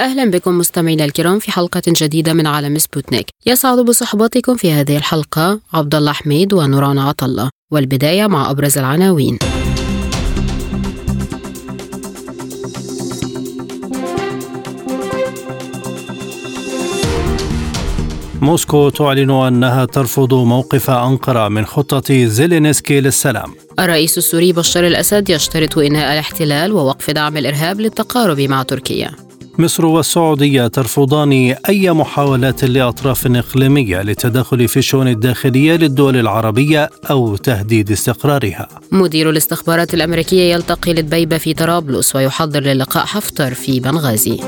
أهلا بكم مستمعينا الكرام في حلقة جديدة من عالم سبوتنيك. يسعد بصحبتكم في هذه الحلقة عبد الله حميد ونوران عطلة. والبداية مع أبرز العناوين. موسكو تعلن أنها ترفض موقف أنقرة من خطة زيلينسكي للسلام. الرئيس السوري بشار الأسد يشترط إنهاء الاحتلال ووقف دعم الإرهاب للتقارب مع تركيا. مصر والسعودية ترفضان أي محاولات لأطراف إقليمية للتدخل في الشؤون الداخلية للدول العربية أو تهديد استقرارها. مدير الاستخبارات الأمريكية يلتقي لدبيبة في طرابلس ويحضر للقاء حفتر في بنغازي.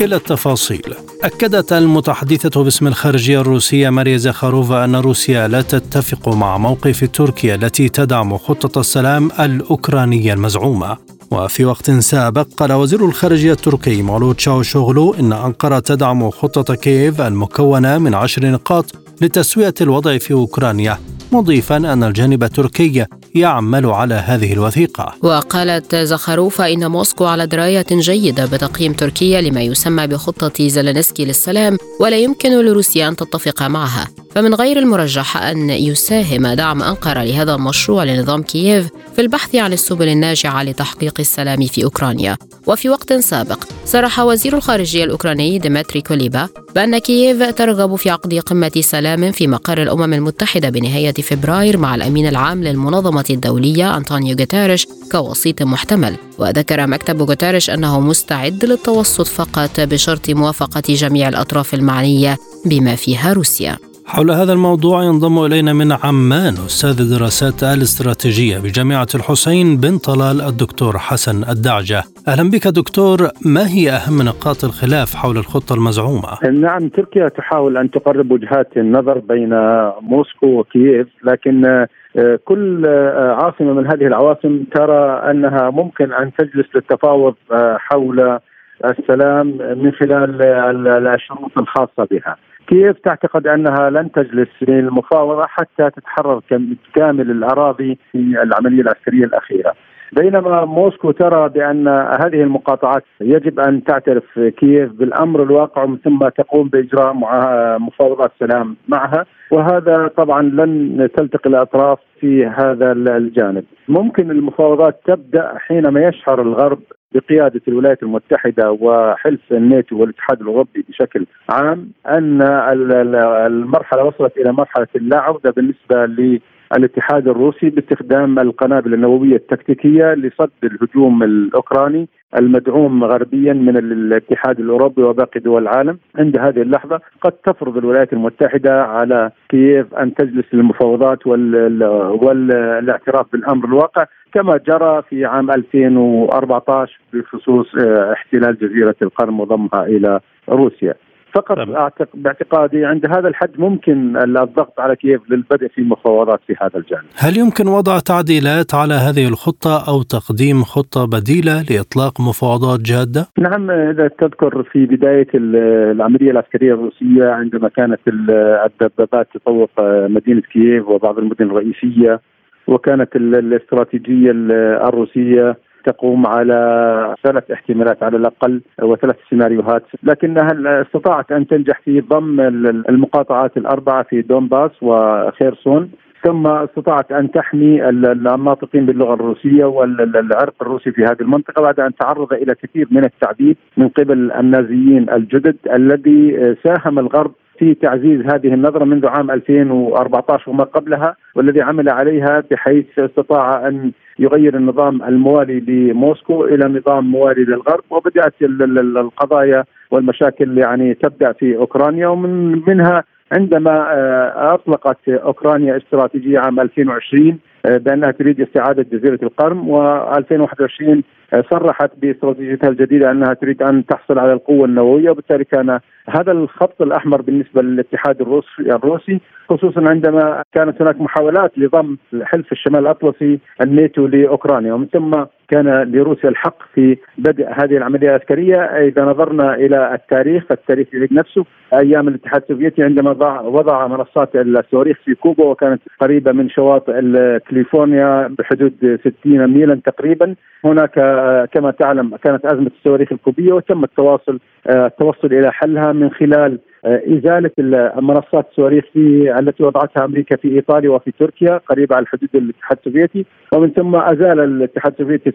إلى التفاصيل. أكدت المتحدثة باسم الخارجية الروسية ماريا زخاروفا أن روسيا لا تتفق مع موقف تركيا التي تدعم خطة السلام الأوكرانية المزعومة. وفي وقت سابق قال وزير الخارجية التركي مولود شوغلو إن أنقرة تدعم خطة كييف المكونة من عشر نقاط لتسوية الوضع في أوكرانيا مضيفا أن الجانب التركي يعمل على هذه الوثيقة. وقالت زاخاروفا إن موسكو على دراية جيدة بتقييم تركيا لما يسمى بخطة زيلينسكي للسلام ولا يمكن لروسيا أن تتفق معها. فمن غير المرجح أن يساهم دعم أنقرة لهذا المشروع لنظام كييف في البحث عن السبل الناجعة لتحقيق السلام في أوكرانيا. وفي وقت سابق صرح وزير الخارجية الأوكراني ديمتري كوليبا بأن كييف ترغب في عقد قمة سلام في مقر الأمم المتحدة بنهاية فبراير مع الأمين العام للمنظمة الدولية أنطونيو غوتيريش كوسيط محتمل. وذكر مكتب غوتيريش أنه مستعد للتوسط فقط بشرط موافقة جميع الأطراف المعنية بما فيها روسيا. حول هذا الموضوع ينضم إلينا من عمان أستاذ الدراسات الاستراتيجية بجامعة الحسين بن طلال الدكتور حسن الدعجة أهلا بك دكتور ما هي أهم نقاط الخلاف حول الخطة المزعومة؟ نعم تركيا تحاول أن تقرب وجهات النظر بين موسكو وكييف لكن كل عاصمة من هذه العواصم ترى أنها ممكن أن تجلس للتفاوض حول السلام من خلال الشروط الخاصة بها. كيف تعتقد أنها لن تجلس للمفاوضه حتى تتحرر كامل الأراضي في العملية العسكرية الأخيرة. بينما موسكو ترى بأن هذه المقاطعات يجب أن تعترف كييف بالأمر الواقع ومن ثم تقوم بإجراء مفاوضات سلام معها وهذا طبعا لن تلتقي الأطراف في هذا الجانب. ممكن المفاوضات تبدأ حينما يشعر الغرب بقيادة الولايات المتحدة وحلف الناتو والاتحاد الأوروبي بشكل عام أن المرحلة وصلت إلى مرحلة اللا عودة بالنسبة الاتحاد الروسي باستخدام القنابل النووية التكتيكية لصد الهجوم الأوكراني المدعوم غربيا من الاتحاد الأوروبي وباقي دول العالم عند هذه اللحظة قد تفرض الولايات المتحدة على كييف أن تجلس للمفاوضات والاعتراف بالأمر الواقع كما جرى في عام 2014 بخصوص احتلال جزيرة القرم وضمها إلى روسيا. فقط أعتق... باعتقادي عند هذا الحد ممكن الضغط على كييف للبدء في مفاوضات في هذا الجانب. هل يمكن وضع تعديلات على هذه الخطة أو تقديم خطة بديلة لإطلاق مفاوضات جادة؟ نعم إذا تذكر في بداية العملية العسكرية الروسية عندما كانت الدبابات تطوق مدينة كييف وبعض المدن الرئيسية وكانت الاستراتيجية الروسية تقوم على ثلاث احتمالات على الأقل وثلاث سيناريوهات لكنها استطاعت أن تنجح في ضم المقاطعات الأربعة في دونباس وخيرسون ثم استطاعت أن تحمي الناطقين باللغة الروسية والعرق الروسي في هذه المنطقة بعد أن تعرض إلى كثير من التعذيب من قبل النازيين الجدد الذي ساهم الغرب في تعزيز هذه النظرة منذ عام 2014 وما قبلها والذي عمل عليها بحيث استطاع أن يغير النظام الموالي لموسكو إلى نظام موالي للغرب وبدأت القضايا والمشاكل يعني تبدأ في أوكرانيا ومن منها عندما أطلقت أوكرانيا استراتيجية عام 2020 بأنها تريد استعادة جزيرة القرم و2021 صرحت باستراتيجيتها الجديدة أنها تريد أن تحصل على القوة النووية وبالتالي كان هذا الخط الأحمر بالنسبة للاتحاد الروسي الروسي خصوصا عندما كانت هناك محاولات لضم حلف الشمال الأطلسي الناتو لأوكرانيا ومن ثم كان لروسيا الحق في بدء هذه العملية العسكرية. إذا نظرنا إلى التاريخ فالتاريخ يعيد نفسه أيام الاتحاد السوفيتي عندما وضع منصات الصواريخ في كوبا وكانت قريبة من شواطئ كاليفورنيا بحدود 60 ميلا تقريبا. هناك كما تعلم كانت أزمة الصواريخ الكوبية وتم التواصل التوصل إلى حلها من خلال آه، إزالة منصات الصواريخ التي وضعتها أمريكا في إيطاليا وفي تركيا قريبة على حدود الاتحاد السوفيتي ومن ثم أزال الاتحاد السوفيتي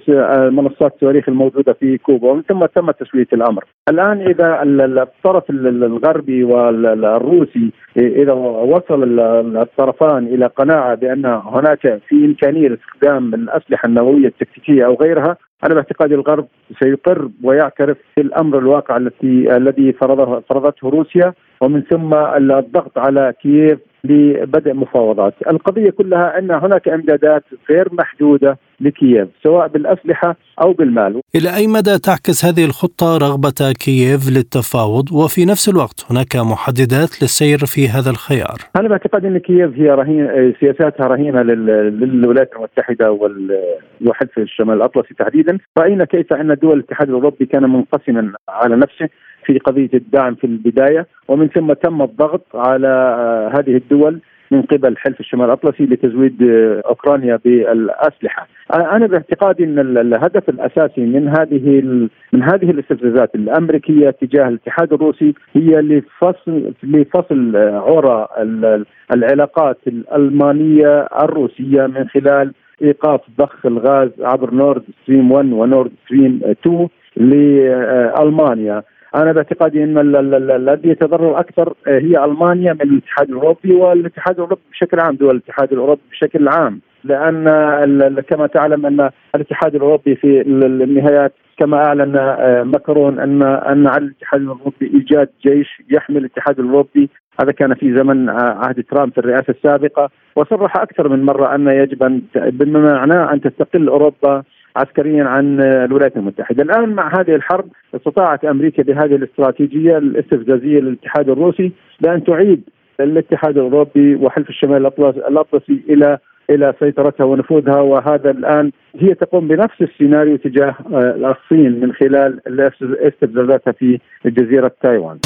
منصات الصواريخ الموجودة في كوبا ومن ثم تم تسوية الأمر. الآن إذا الطرف الغربي والروسي إذا وصل الطرفان إلى قناعة بأن هناك في إمكانية لاستخدام الأسلحة النووية التكتيكية أو غيرها أنا باعتقادي الغرب سيقر ويعترف بالامر الواقع الذي فرضه فرضته روسيا. ومن ثم الضغط على كييف لبدء مفاوضات، القضية كلها أن هناك إمدادات غير محدودة لكييف سواء بالأسلحة أو بالمال. إلى أي مدى تعكس هذه الخطة رغبة كييف للتفاوض وفي نفس الوقت هناك محددات للسير في هذا الخيار؟ أنا باعتقادي أن كييف هي رهين سياساتها رهينة للولايات المتحدة وحلف الشمال الأطلسي تحديدا، رأينا كيف أن دول الاتحاد الأوروبي كان منقسما على نفسه في قضية الدعم في البداية ومن ثم تم الضغط على هذه الدول من قبل حلف الشمال الأطلسي لتزويد أوكرانيا بالأسلحة. أنا باعتقادي إن الهدف الأساسي من هذه من هذه الاستفزازات الأمريكية تجاه الاتحاد الروسي هي لفصل لفصل عرى العلاقات الألمانية الروسية من خلال إيقاف ضخ الغاز عبر نورد ستريم 1 ونورد ستريم 2 لألمانيا أنا باعتقادي إن الذي يتضرر أكثر آه، هي ألمانيا من الاتحاد الأوروبي والاتحاد الأوروبي بشكل عام دول الاتحاد الأوروبي بشكل عام. لأن كما تعلم أن الاتحاد الأوروبي في النهايات كما أعلن آه، ماكرون ان أن على الاتحاد الأوروبي إيجاد جيش يحمي الاتحاد الأوروبي. هذا كان في زمن آه، عهد ترامب في الرئاسة السابقة. وصرح أكثر من مرة أن يجب أن بما معناه أن تستقل أوروبا عسكريا عن الولايات المتحدة، الآن مع هذه الحرب استطاعت أمريكا بهذه الاستراتيجية الاستفزازية للاتحاد الروسي بأن تعيد الاتحاد الأوروبي وحلف الشمال الأطلسي إلى إلى سيطرتها ونفوذها وهذا الآن هي تقوم بنفس السيناريو تجاه الصين من خلال استفزازاتها في جزيرة تايوان.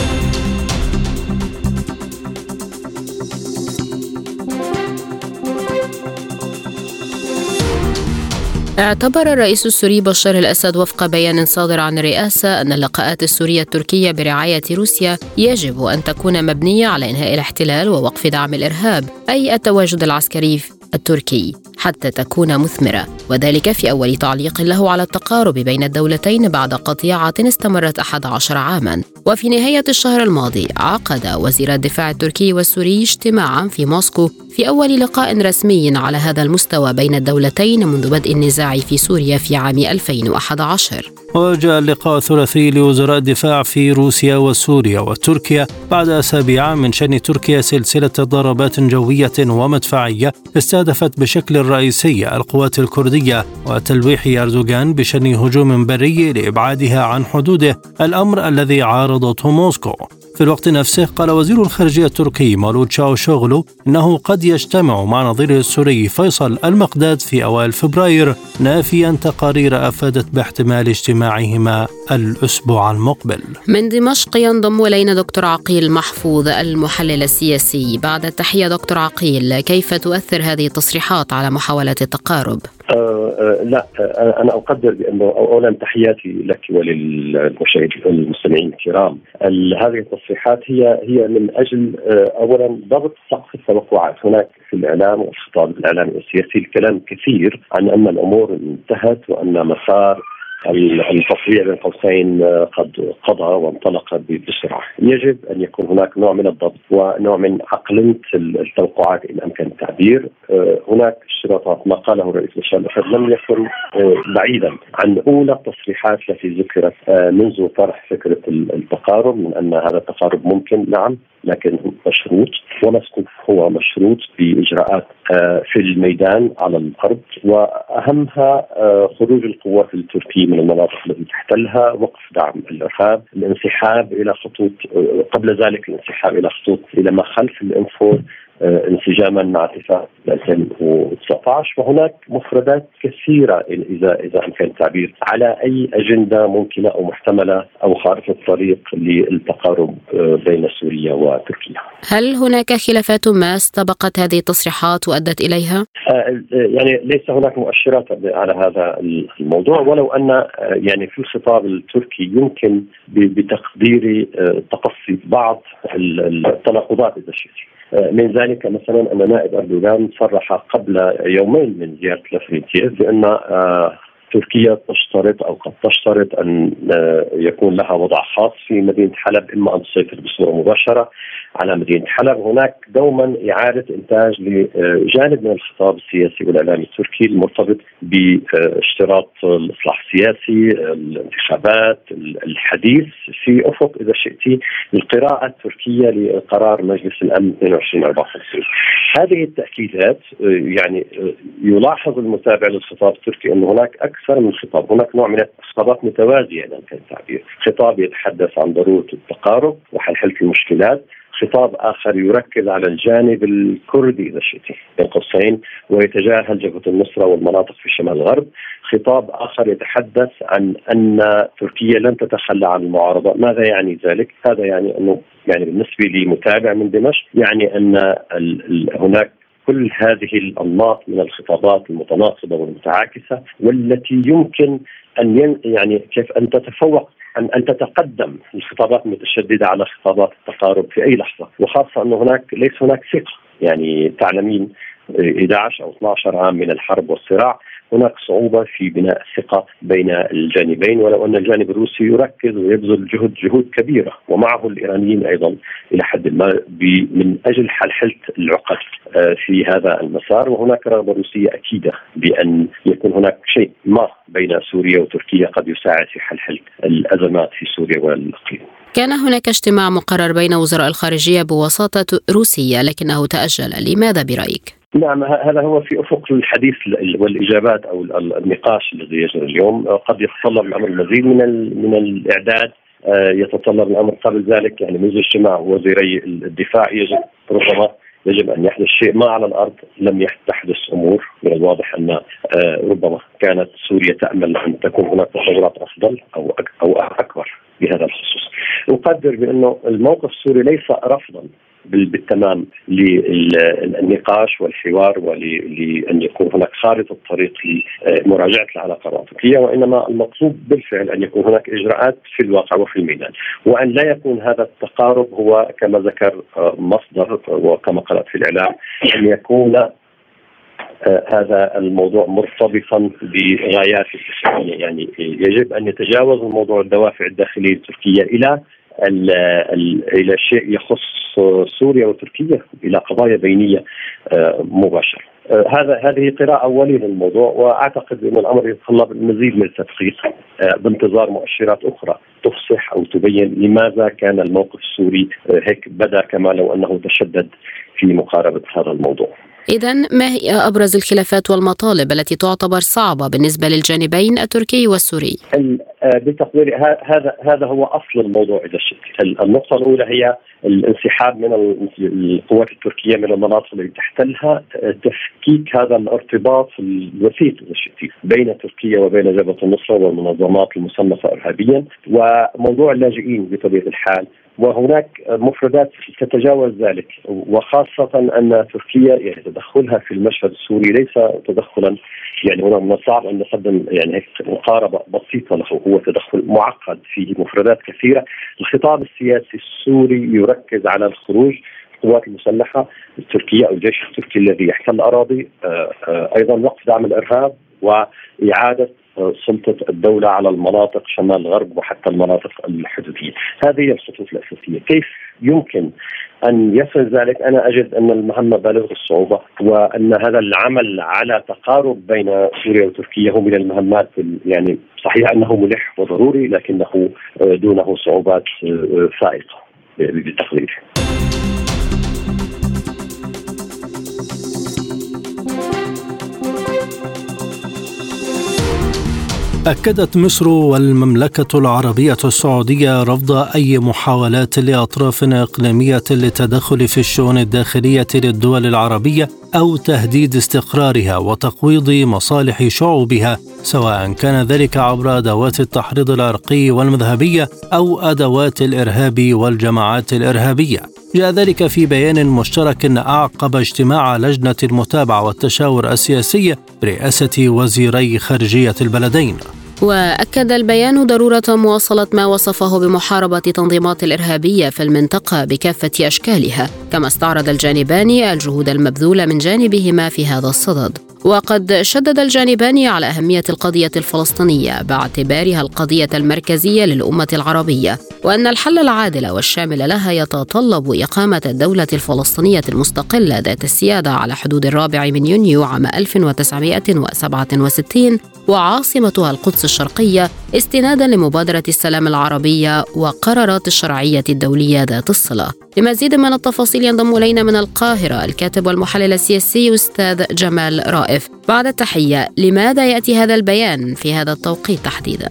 اعتبر الرئيس السوري بشار الأسد وفق بيان صادر عن الرئاسه أن اللقاءات السورية التركية برعاية روسيا يجب أن تكون مبنية على إنهاء الاحتلال ووقف دعم الإرهاب أي التواجد العسكري التركي. حتى تكون مثمرة. وذلك في أول تعليق له على التقارب بين الدولتين بعد قطيعة استمرت 11 عاما. وفي نهاية الشهر الماضي عقد وزير الدفاع التركي والسوري اجتماعا في موسكو في أول لقاء رسمي على هذا المستوى بين الدولتين منذ بدء النزاع في سوريا في عام 2011 وجاء اللقاء الثلاثي لوزراء الدفاع في روسيا وسوريا وتركيا بعد أسابيع من شن تركيا سلسلة ضربات جوية ومدفعية استهدفت بشكل القوات الكردية وتلويح أردوغان بشن هجوم بري لإبعادها عن حدوده الأمر الذي عارضته موسكو. في الوقت نفسه قال وزير الخارجية التركي مولود شاوشوغلو إنه قد يجتمع مع نظيره السوري فيصل المقداد في أوائل فبراير نافيا تقارير أفادت باحتمال اجتماعهما الأسبوع المقبل من دمشق ينضم إلينا دكتور عقيل محفوظ المحلل السياسي بعد التحية دكتور عقيل كيف تؤثر هذه التصريحات على محاولة التقارب؟ آه لا أنا أقدر بأنه اولا تحياتي لك وللمشاهدين المستمعين الكرام. هذه التصريحات هي هي من أجل اولا ضغط سقف التوقعات. هناك في الإعلام والخطاب الإعلامي والسياسي الكلام كثير عن أن الأمور انتهت وأن مسار التصريح بين قوسين آه، قد قضى وانطلق بسرعة، يجب أن يكون هناك نوع من الضبط ونوع من عقلنه التوقعات إن أمكن التعبير، آه، هناك اشتراطات. ما قاله الرئيس بشار الاسد لم يكن آه، بعيدا عن أولى التصريحات التي ذكرت منذ طرح فكرة التقارب من أن هذا التقارب ممكن نعم لكن مشروط. ونسقط هو مشروط بإجراءات في الميدان على الأرض. وأهمها خروج القوات التركية من من المناطق التي تحتلها وقف دعم الإرهاب الانسحاب إلى خطوط قبل ذلك الانسحاب إلى خطوط إلى ما خلف الإنفور انسجاما مع اتفاق 2019 وهناك مفردات كثيرة اذا إذا أمكن التعبير على أي أجندة ممكنة أو محتملة أو خارطة طريق للتقارب آه، بين سوريا وتركيا. هل هناك خلافات ما استبقت هذه التصريحات وأدت إليها؟ آه، يعني ليس هناك مؤشرات على هذا الموضوع ولو أن يعني في الخطاب التركي يمكن بتقديري تقصي بعض التناقضات إذا شئت. من ذلك مثلا أن نائب أردوغان صرح قبل يومين من زيارة لافرنتيف بأن آه، تركيا تشترط أو قد تشترط أن آه، يكون لها وضع خاص في مدينة حلب إما أن تسيطر بصورة مباشرة على مدينة حلب، هناك دوما إعادة إنتاج لجانب من الخطاب السياسي والإعلامي التركي المرتبط باشتراط الإصلاح السياسي، الانتخابات، الحديث في أفق إذا شئتي القراءه التركية لقرار مجلس الأمن 2254 هذه التأكيدات آه، يعني آه، يلاحظ المتابع للخطاب التركي أن هناك أكثر من خطاب، هناك نوع من الخطابات متوازية إذا كان التعبير، خطاب يتحدث عن ضرورة التقارب وحل المشكلات، خطاب آخر يركز على الجانب الكردي إذا شئتي بين قوسين ويتجاهل جبهة النصرة والمناطق في شمال الغرب، خطاب آخر يتحدث عن أن تركيا لن تتخلى عن المعارضة، ماذا يعني ذلك؟ هذا يعني أنه يعني بالنسبة لمتابع من دمشق يعني أن هناك كل هذه الانماط من الخطابات المتناقضة والمتعاكسة والتي يمكن أن يعني كيف أن تتفوق ان أن تتقدم الخطابات المتشددة على خطابات التقارب في أي لحظة. وخاصة انه هناك ليس هناك ثقة يعني تعلمين 11 أو 12 عام من الحرب والصراع. هناك صعوبة في بناء الثقة بين الجانبين ولو أن الجانب الروسي يركز ويبذل جهد جهود كبيرة ومعه الإيرانيين أيضا إلى حد ما من أجل حلحلة العقد آه، في هذا المسار. وهناك رغبة روسية أكيدة بأن يكون هناك شيء ما بين سوريا وتركيا قد يساعد في حل الأزمات في سوريا والإقليم كان هناك اجتماع مقرر بين وزراء الخارجية بوساطة روسيا لكنه تأجل. لماذا برأيك؟ نعم هذا هو في أفق الحديث والإجابات أو النقاش الذي يجري اليوم. قد يتطلب الأمر المزيد من من الإعداد. آه، يتطلب الأمر قبل ذلك يعني منذ اجتماع وزيري الدفاع يجب ربما يجب أن يحدث شيء ما على الأرض لم تحدث أمور. من الواضح أن آه، ربما كانت سوريا تأمل أن تكون هناك تطورات أفضل أو أو أكبر بهذا الخصوص. أقدر بأنه الموقف السوري ليس رفضا. بالتمام للنقاش والحوار ولأن يكون هناك خارطة طريق لمراجعة العلاقه مع تركيا وإنما المطلوب بالفعل أن يكون هناك إجراءات في الواقع وفي الميدان. وأن لا يكون هذا التقارب هو كما ذكر آه، مصدر وكما قرات في الإعلام أن يكون آه، هذا الموضوع مرتبطا بغايات يعني يجب أن يتجاوز الموضوع الدوافع الداخلية التركية إلى إلى شيء يخص سوريا وتركيا إلى قضايا بينية آه، مباشرة. آه، هذا هذه قراءة أولية للموضوع وأعتقد أن الأمر يتطلب المزيد من التدقيق آه، بانتظار مؤشرات أخرى تفصح أو تبين لماذا كان الموقف السوري هيك بدا كما لو أنه تشدد في مقاربة هذا الموضوع. إذا ما هي أبرز الخلافات والمطالب التي تعتبر صعبة بالنسبة للجانبين التركي والسوري؟ آه، بتقديري هذا هذا هو أصل الموضوع إذا شئت، النقطة الأولى هي الانسحاب من القوات التركية من المناطق التي تحتلها تفكيك هذا الارتباط الوثيق إذا شئت بين تركيا وبين جبهة النصرة والمنظمات المصنفة إرهابيا وموضوع اللاجئين بطبيعة الحال وهناك مفردات تتجاوز ذلك وخاصة أن تركيا يعني تدخلها في المشهد السوري ليس تدخلا يعني هنا من الصعب أن نقدم يعني مقاربة بسيطة له هو تدخل معقد فيه مفردات كثيرة. الخطاب السياسي السوري يركز على الخروج القوات المسلحة التركية أو الجيش التركي الذي يحتل الأراضي آه، آه، أيضا وقف دعم الإرهاب وإعادة سلطة الدولة على المناطق شمال الغرب وحتى المناطق الحدودية. هذه هي الخطوط الأساسية. كيف يمكن أن يصل ذلك؟ أنا أجد أن المهمة بالغة الصعوبة وأن هذا العمل على تقارب بين سوريا وتركيا هو من المهمات يعني صحيح أنه ملح وضروري لكنه دونه صعوبات فائقة بالتقدير أكدت مصر والمملكة العربية السعودية رفض أي محاولات لأطراف إقليمية للتدخل في الشؤون الداخلية للدول العربية أو تهديد استقرارها وتقويض مصالح شعوبها سواء كان ذلك عبر أدوات التحريض العرقي والمذهبية أو أدوات الإرهاب والجماعات الإرهابية. جاء ذلك في بيان مشترك أعقب اجتماع لجنة المتابعة والتشاور السياسي برئاسة وزيري خارجية البلدين. وأكد البيان ضرورة مواصلة ما وصفه بمحاربة تنظيمات الإرهابية في المنطقة بكافة أشكالها كما استعرض الجانبان الجهود المبذولة من جانبهما في هذا الصدد. وقد شدد الجانبان على أهمية القضية الفلسطينية باعتبارها القضية المركزية للأمة العربية وأن الحل العادل والشامل لها يتطلب إقامة الدولة الفلسطينية المستقلة ذات السيادة على حدود الرابع من يونيو عام 1967 وعاصمتها القدس الشرقية استنادا لمبادرة السلام العربية وقرارات الشرعية الدولية ذات الصلة. لمزيد من التفاصيل ينضم إلينا من القاهرة الكاتب والمحلل السياسي أستاذ جمال رائف. بعد التحية، لماذا يأتي هذا البيان في هذا التوقيت تحديدا؟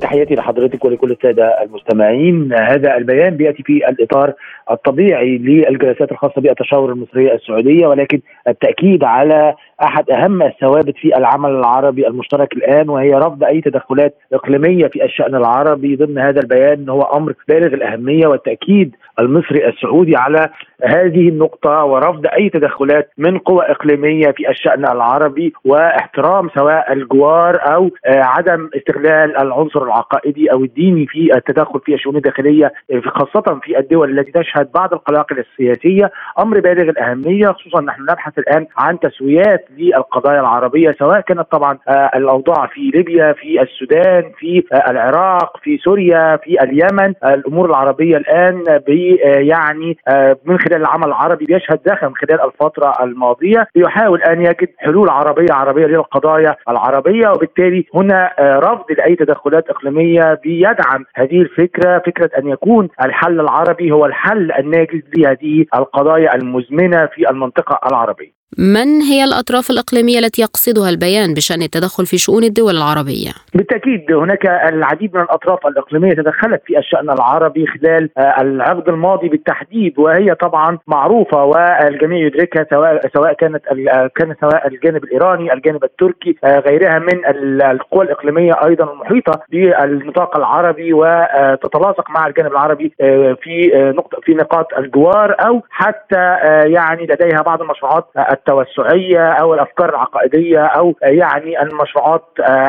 تحياتي لحضرتك ولكل السادة المستمعين، هذا البيان بيأتي في الإطار الطبيعي للجلسات الخاصة بالتشاور المصرية السعودية ولكن التأكيد على أحد أهم الثوابت في العمل العربي المشترك الآن وهي رفض أي تدخلات إقليمية في الشأن العربي ضمن هذا البيان هو أمر بالغ الأهمية والتأكيد المصري السعودي على هذه النقطة ورفض أي تدخلات من قوى إقليمية في الشأن العربي واحترام سواء الجوار أو عدم استغلال العنصر العقائدي أو الديني في التدخل في الشؤون الداخلية خاصة في الدول التي تشهد بعض القلاقل السياسية. أمر بالغ الأهمية خصوصا نحن نبحث الآن عن تسويات للقضايا العربية سواء كانت طبعا الأوضاع في ليبيا في السودان في العراق في سوريا في اليمن. الأمور العربية الآن يعني من خلال العمل العربي بيشهد دخل خلال الفترة الماضية ليحاول أن يجد حلول عربية عربية للقضايا العربية وبالتالي هنا رفض لأي تدخلات إقليمية بيدعم هذه الفكرة. فكرة أن يكون الحل العربي هو الحل الناجز لهذه القضايا المزمنة في المنطقة العربية. من هي الأطراف الإقليمية التي يقصدها البيان بشأن التدخل في شؤون الدول العربية؟ بالتأكيد هناك العديد من الأطراف الإقليمية تدخلت في الشأن العربي خلال العقد الماضي بالتحديد وهي طبعا معروفة والجميع يدركها سواء سواء كانت كان سواء الجانب الإيراني الجانب التركي غيرها من القوى الإقليمية أيضا المحيطة بالنطاق العربي وتتلاصق مع الجانب العربي في نقطة في نقاط الجوار أو حتى يعني لديها بعض المشروعات التوسعية أو الأفكار العقائدية أو يعني المشروعات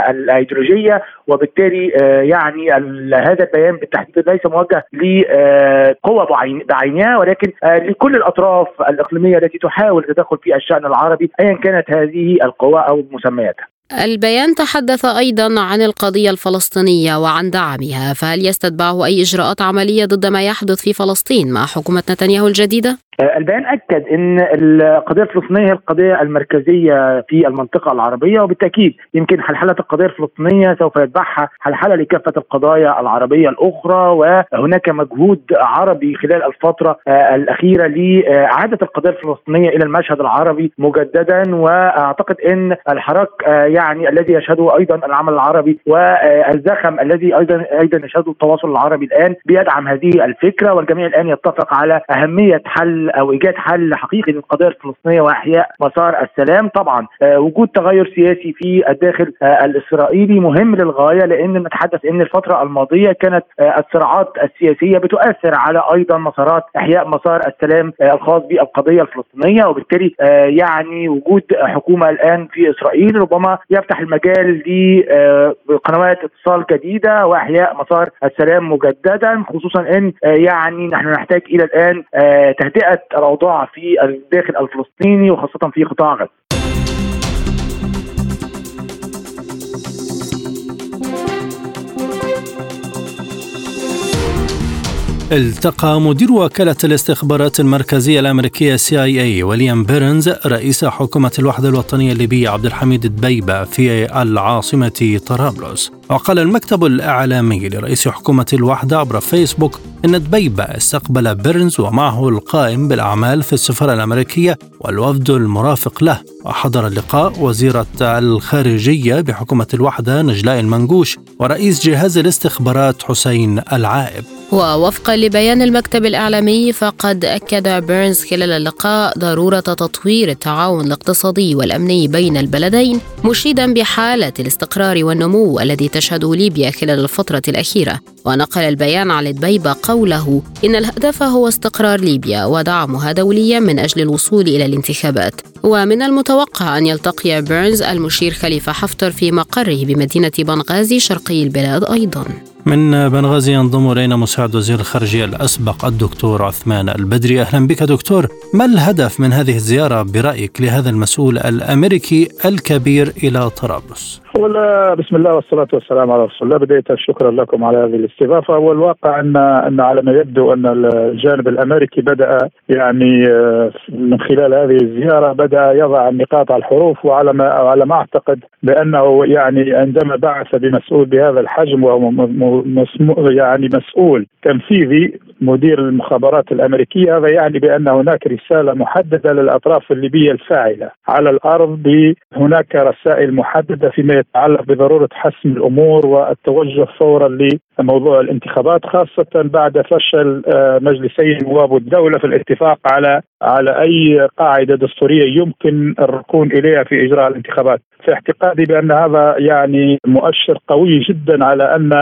الأيديولوجية وبالتالي يعني هذا البيان بالتحديد ليس موجه لقوى بعينها ولكن لكل الأطراف الإقليمية التي تحاول التدخل في الشأن العربي ايا كانت هذه القوى أو مسمياتها. البيان تحدث أيضا عن القضية الفلسطينية وعن دعمها، فهل يستتبعه أي إجراءات عملية ضد ما يحدث في فلسطين مع حكومة نتنياهو الجديدة؟ البيان أكد إن القضية الفلسطينيه هي القضية المركزية في المنطقة العربية وبالتأكيد يمكن حلحلة القضية الفلسطينية سوف يتبعها حلحلة لكافة القضايا العربية الأخرى وهناك مجهود عربي خلال الفترة الأخيرة لإعادة القضية الفلسطينية إلى المشهد العربي مجددا وأعتقد إن الحراك يعني الذي يشهده أيضا العمل العربي والزخم الذي أيضا أيضا يشهده التواصل العربي الآن بيدعم هذه الفكرة والجميع الآن يتفق على أهمية حل أو إيجاد حل حقيقي للقضيه الفلسطينية وإحياء مسار السلام. طبعا وجود تغير سياسي في الداخل الإسرائيلي مهم للغاية لأن نتحدث إن الفترة الماضية كانت الصراعات السياسية بتؤثر على أيضا مسارات إحياء مسار السلام الخاص بالقضية الفلسطينية. وبالتالي يعني وجود حكومة الآن في إسرائيل ربما يفتح المجال لقنوات اتصال جديدة وإحياء مسار السلام مجددا. خصوصا إن يعني نحن نحتاج إلى الآن تهدئة الأوضاع في الداخل الفلسطيني وخاصة في قطاع غزة. التقى مدير وكالة الاستخبارات المركزية الأمريكية اي وليام بيرنز رئيس حكومة الوحدة الوطنية الليبية عبد الحميد دبيبة في العاصمة طرابلس وقال المكتب الإعلامي لرئيس حكومة الوحدة عبر فيسبوك إن دبيبة استقبل بيرنز ومعه القائم بالأعمال في السفارة الأمريكية والوفد المرافق له. وحضر اللقاء وزيرة الخارجية بحكومة الوحدة نجلاء المنقوش ورئيس جهاز الاستخبارات حسين العائب. ووفقا لبيان المكتب الإعلامي فقد أكد بيرنز خلال اللقاء ضرورة تطوير التعاون الاقتصادي والأمني بين البلدين مشيدا بحالة الاستقرار والنمو الذي تشهده ليبيا خلال الفترة الأخيرة ونقل البيان عن دبيبة قوله إن الهدف هو استقرار ليبيا ودعمها دوليا من أجل الوصول إلى الانتخابات. ومن المتوقع أن يلتقي بيرنز المشير خليفة حفتر في مقره بمدينة بنغازي شرقي البلاد أيضاً. من بنغازي ينضم إلينا مساعد وزير الخارجية الأسبق الدكتور عثمان البدري. أهلا بك دكتور. ما الهدف من هذه الزيارة برأيك لهذا المسؤول الأمريكي الكبير إلى طرابلس؟ بسم الله والصلاة والسلام على رسول الله. بداية شكرا لكم على هذه الاستضافة. والواقع أن أن على ما يبدو أن الجانب الأمريكي بدأ يعني آه، من خلال هذه الزيارة يضع النقاط على الحروف وعلى ما على ما أعتقد بأنه يعني عندما بعث بمسؤول بهذا الحجم وهو يعني مسؤول تنفيذي مدير المخابرات الأمريكية هذا يعني بأن هناك رسالة محددة للأطراف الليبية الفاعلة على الأرض هناك رسائل محددة فيما يتعلق بضرورة حسم الأمور والتوجه فورا لموضوع الانتخابات خاصة بعد فشل آه، مجلسي نواب الدولة في الاتفاق على على أي قاعدة دستورية يمكن الركون إليها في إجراء الانتخابات. في اعتقادي بأن هذا يعني مؤشر قوي جدا على أن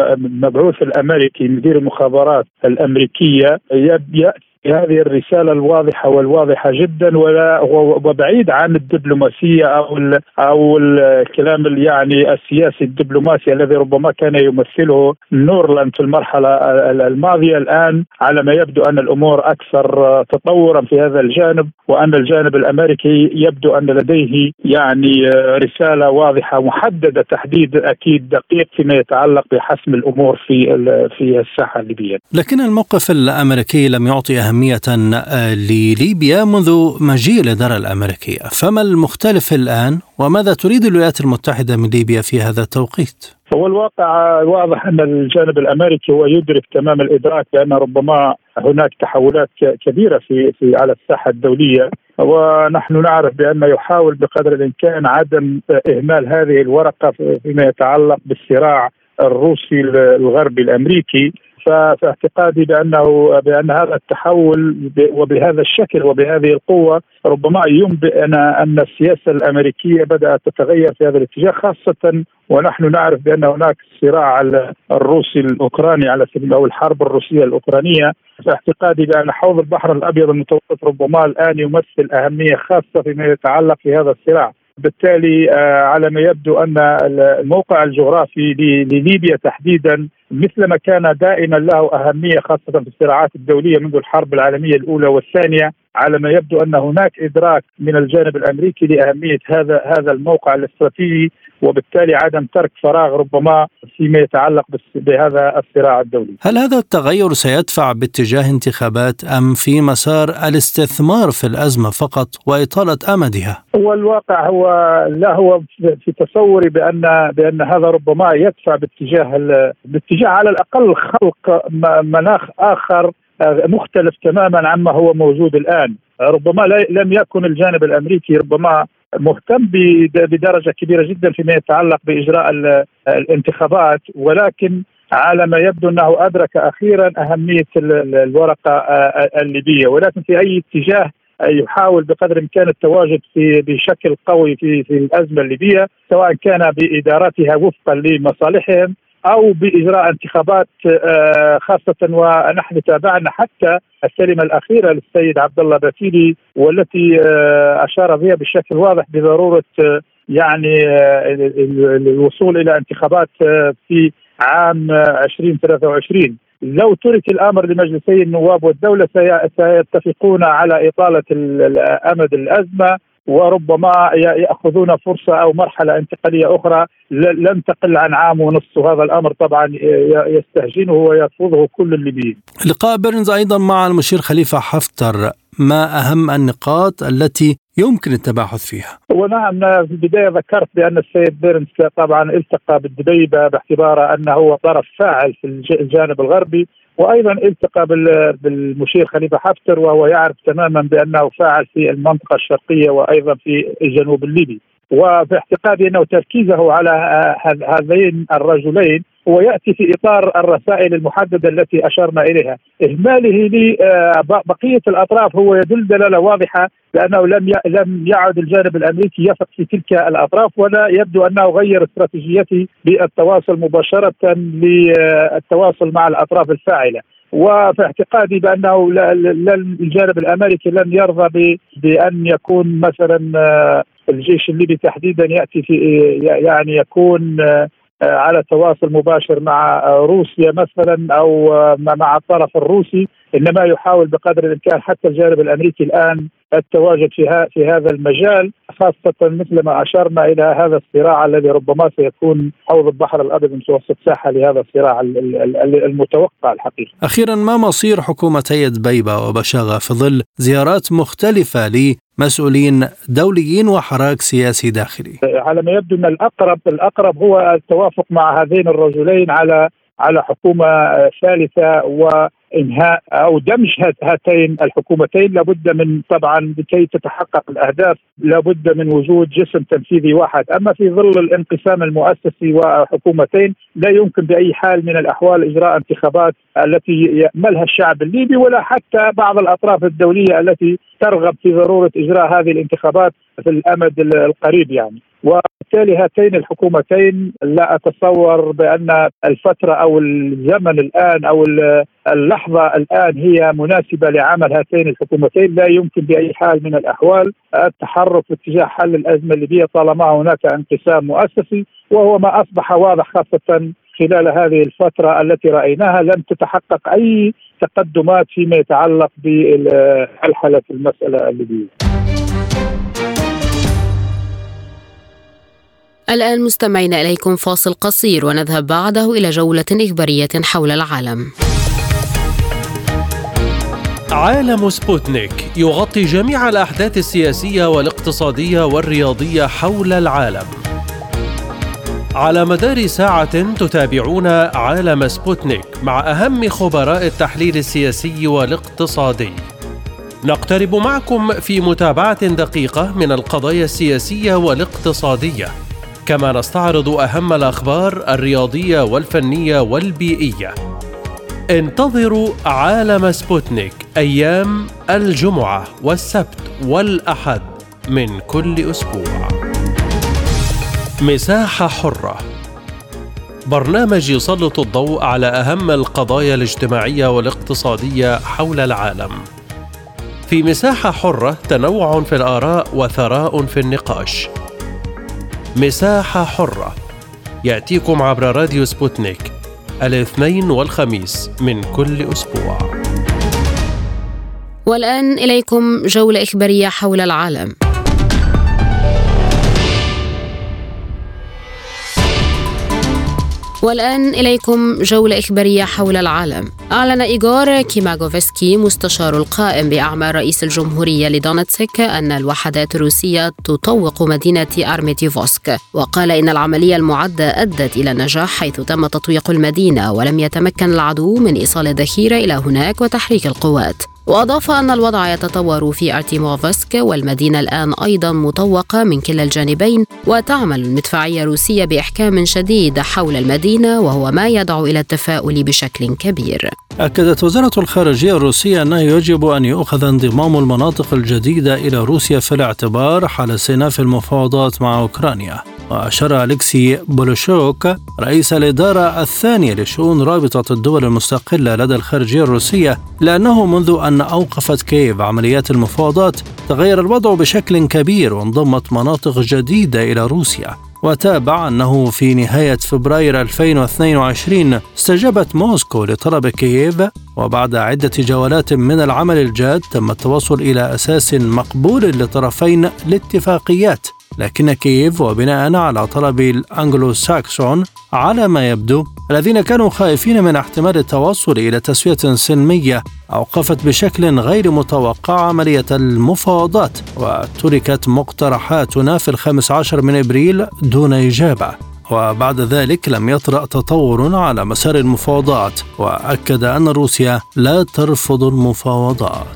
المبعوث الأمريكي مدير المخابرات الأمريكية يأتي هذه الرسالة الواضحة والواضحة جدا ولا وبعيد عن الدبلوماسية أو ال أو الكلام يعني السياسي الدبلوماسي الذي ربما كان يمثله نورلاند في المرحلة الماضية. الآن على ما يبدو أن الأمور أكثر تطورا في هذا الجانب وأن الجانب الأمريكي يبدو أن لديه يعني رسالة واضحة محددة تحديد أكيد دقيق فيما يتعلق بحسم الأمور في في الساحة الليبية. لكن الموقف الأمريكي لم يعطي أهمية أهمية آه، لليبيا منذ مجيء الإدارة الأمريكية. فما المختلف الآن وماذا تريد الولايات المتحدة من ليبيا في هذا التوقيت؟ هو الواقع واضح أن الجانب الأمريكي هو يدرك تمام الإدراك بأن ربما هناك تحولات كبيرة في في على الساحة الدولية. ونحن نعرف بانه يحاول بقدر الإمكان عدم إهمال هذه الورقة فيما يتعلق بالصراع الروسي الغربي الأمريكي. ففي اعتقادي بانه بأن هذا التحول وبهذا الشكل وبهذه القوة ربما ينبئ ان السياسة الأمريكية بدأت تتغير في هذا الاتجاه خاصة ونحن نعرف بأن هناك صراع الروسي الأوكراني على سبيل أو الحرب الروسية الأوكرانية. في اعتقادي بأن حوض البحر الأبيض المتوسط ربما الآن يمثل أهمية خاصة فيما يتعلق في هذا الصراع. بالتالي آه، على ما يبدو أن الموقع الجغرافي لليبيا تحديدا مثلما كان دائما له أهمية خاصة في الصراعات الدولية منذ الحرب العالمية الأولى والثانية على ما يبدو أن هناك إدراك من الجانب الأمريكي لأهمية هذا هذا الموقع الاستراتيجي. وبالتالي عدم ترك فراغ ربما فيما يتعلق بهذا الصراع الدولي. هل هذا التغير سيدفع باتجاه انتخابات أم في مسار الاستثمار في الأزمة فقط وإطالة أمدها؟ هو الواقع هو لا هو في تصوري بان بأن هذا ربما يدفع باتجاه باتجاه على الأقل خلق مناخ آخر مختلف تماما عما هو موجود الآن ربما لم يكن الجانب الأمريكي ربما مهتم بدرجة كبيرة جدا فيما يتعلق بإجراء الانتخابات ولكن على ما يبدو أنه أدرك أخيرا أهمية الورقة الليبية. ولكن في أي اتجاه يحاول بقدر الإمكان التواجد في بشكل قوي في في الأزمة الليبية سواء كان بإدارتها وفقا لمصالحهم أو بإجراء انتخابات آه، خاصة ونحن تابعنا حتى الكلمة الأخيرة للسيد عبد الله باسيلي والتي آه، أشار فيها بشكل واضح بضرورة آه، يعني الوصول إلى انتخابات في عام 2023 لو ترك الأمر لمجلسي النواب والدولة سيتفقون على إطالة أمد الأزمة. وربما يأخذون فرصة أو مرحلة انتقالية أخرى. لن تقل عن عام ونصف. وهذا الأمر طبعا يستهجنه ويرفضه كل الليبيين. لقاء بيرنز أيضا مع المشير خليفة حفتر. ما أهم النقاط التي يمكن التباحث فيها؟ ونعم في البداية ذكرت بأن السيد بيرنز طبعا التقى بالدبيبة باعتباره أنه هو طرف فاعل في الجانب الغربي. وأيضا التقى بالمشير خليفة حفتر وهو يعرف تماما بأنه فاعل في المنطقة الشرقية وأيضا في الجنوب الليبي. وفي اعتقادي أنه تركيزه على هذين الرجلين هو ياتي في إطار الرسائل المحددة التي أشرنا إليها، إهماله لبقيه الأطراف هو يدل دلالة واضحة لأنه لم لم يعد الجانب الأمريكي يثق في تلك الأطراف ولا يبدو أنه غير استراتيجيته بالتواصل مباشرة للتواصل مع الأطراف الفاعلة. وفي اعتقادي بأنه الجانب الأمريكي لن يرضى بأن يكون مثلا الجيش الليبي تحديدا يأتي في يعني يكون على تواصل مباشر مع روسيا مثلا أو مع الطرف الروسي إنما يحاول بقدر الإمكان حتى الجانب الأمريكي الآن التواجد في في هذا المجال خاصة مثل ما أشرنا إلى هذا الصراع الذي ربما سيكون حوض البحر الأبيض المتوسط ساحة لهذا الصراع المتوقع الحقيقة. أخيرا ما مصير حكومتي دبيبه وبشاغه في ظل زيارات مختلفة مسؤولين دوليين وحراك سياسي داخلي على ما يبدو أن الاقرب الأقرب هو التوافق مع هذين الرجلين على على حكومة ثالثة وإنهاء أو دمج هاتين الحكومتين. لابد من طبعا لكي تتحقق الأهداف لابد من وجود جسم تنفيذي واحد. أما في ظل الانقسام المؤسسي وحكومتين لا يمكن بأي حال من الأحوال إجراء انتخابات التي يأملها الشعب الليبي ولا حتى بعض الأطراف الدولية التي ترغب في ضرورة إجراء هذه الانتخابات في الأمد القريب يعني. وبالتالي هاتين الحكومتين لا أتصور بأن الفترة أو الزمن الآن أو اللحظة الآن هي مناسبة لعمل هاتين الحكومتين لا يمكن بأي حال من الأحوال التحرك باتجاه حل الأزمة الليبيه طالما هناك انقسام مؤسسي وهو ما أصبح واضح خاصة خلال هذه الفترة التي رأيناها لم تتحقق أي تقدمات فيما يتعلق بحلحله المسألة الليبيه. الآن مستمعين إليكم فاصل قصير ونذهب بعده إلى جولة إخبارية حول العالم. عالم سبوتنيك يغطي جميع الأحداث السياسية والاقتصادية والرياضية حول العالم. على مدار ساعة تتابعون عالم سبوتنيك مع أهم خبراء التحليل السياسي والاقتصادي. نقترب معكم في متابعة دقيقة من القضايا السياسية والاقتصادية كما نستعرض أهم الأخبار الرياضية والفنية والبيئية. انتظروا عالم سبوتنيك أيام الجمعة والسبت والأحد من كل أسبوع. مساحة حرة. برنامج يسلط الضوء على أهم القضايا الاجتماعية والاقتصادية حول العالم. في مساحة حرة تنوع في الآراء وثراء في النقاش. مساحة حرة. يأتيكم عبر راديو سبوتنيك الاثنين والخميس من كل أسبوع. والآن إليكم جولة إخبارية حول العالم. والآن إليكم جولة إخبارية حول العالم. أعلن إيغور كيماكوفسكي مستشار القائم بأعمال رئيس الجمهورية لدونتسك أن الوحدات الروسية تطوق مدينة أرتيوموفسك وقال إن العملية المعدة أدت إلى النجاح حيث تم تطويق المدينة ولم يتمكن العدو من إيصال الذخيرة إلى هناك وتحريك القوات. وأضاف أن الوضع يتطور في أرتيموفسك والمدينة الآن أيضا مطوقة من كلا الجانبين وتعمل المدفعية الروسية بإحكام شديد حول المدينة وهو ما يدعو إلى التفاؤل بشكل كبير. أكدت وزارة الخارجية الروسية أنه يجب أن يؤخذ انضمام المناطق الجديدة إلى روسيا في الاعتبار حال استئناف المفاوضات مع أوكرانيا. وأشار أليكسي بولوشوك رئيس الإدارة الثانية لشؤون رابطة الدول المستقلة لدى الخارجية الروسية لأنه منذ أن أوقفت كييف عمليات المفاوضات تغير الوضع بشكل كبير وانضمت مناطق جديدة إلى روسيا. وتابع أنه في نهاية فبراير 2022 استجابت موسكو لطلب كييف وبعد عدة جولات من العمل الجاد تم التوصل إلى أساس مقبول للطرفين لاتفاقيات. لكن كييف وبناء على طلب الأنجلو ساكسون على ما يبدو الذين كانوا خائفين من احتمال التوصل إلى تسوية سلمية أوقفت بشكل غير متوقع عملية المفاوضات وتركت مقترحاتنا في الخامس عشر من إبريل دون إجابة. وبعد ذلك لم يطرأ تطور على مسار المفاوضات وأكد أن روسيا لا ترفض المفاوضات.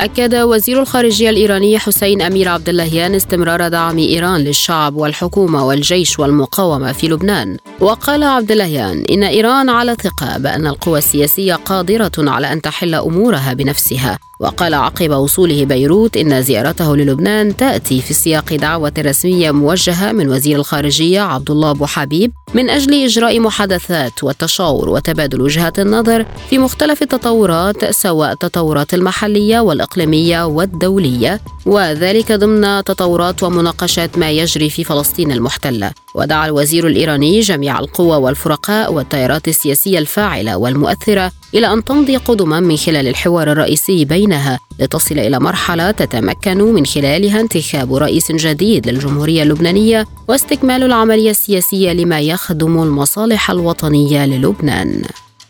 أكد وزير الخارجية الإيراني حسين أمير عبد اللهيان استمرار دعم إيران للشعب والحكومة والجيش والمقاومة في لبنان. وقال عبد اللهيان إن إيران على ثقة بأن القوى السياسية قادرة على أن تحل أمورها بنفسها. وقال عقب وصوله بيروت إن زيارته للبنان تأتي في سياق دعوة رسمية موجهة من وزير الخارجية عبد الله أبو حبيب من أجل إجراء محادثات والتشاور وتبادل وجهات النظر في مختلف التطورات سواء التطورات المحلية والإقليمية والدولية وذلك ضمن تطورات ومناقشات ما يجري في فلسطين المحتلة. ودعا الوزير الإيراني جميع القوى والفرقاء والتيارات السياسية الفاعلة والمؤثرة إلى أن تمضي قدما من خلال الحوار الرئيسي بينها لتصل إلى مرحلة تتمكن من خلالها انتخاب رئيس جديد للجمهورية اللبنانية واستكمال العملية السياسية لما يخدم المصالح الوطنية للبنان.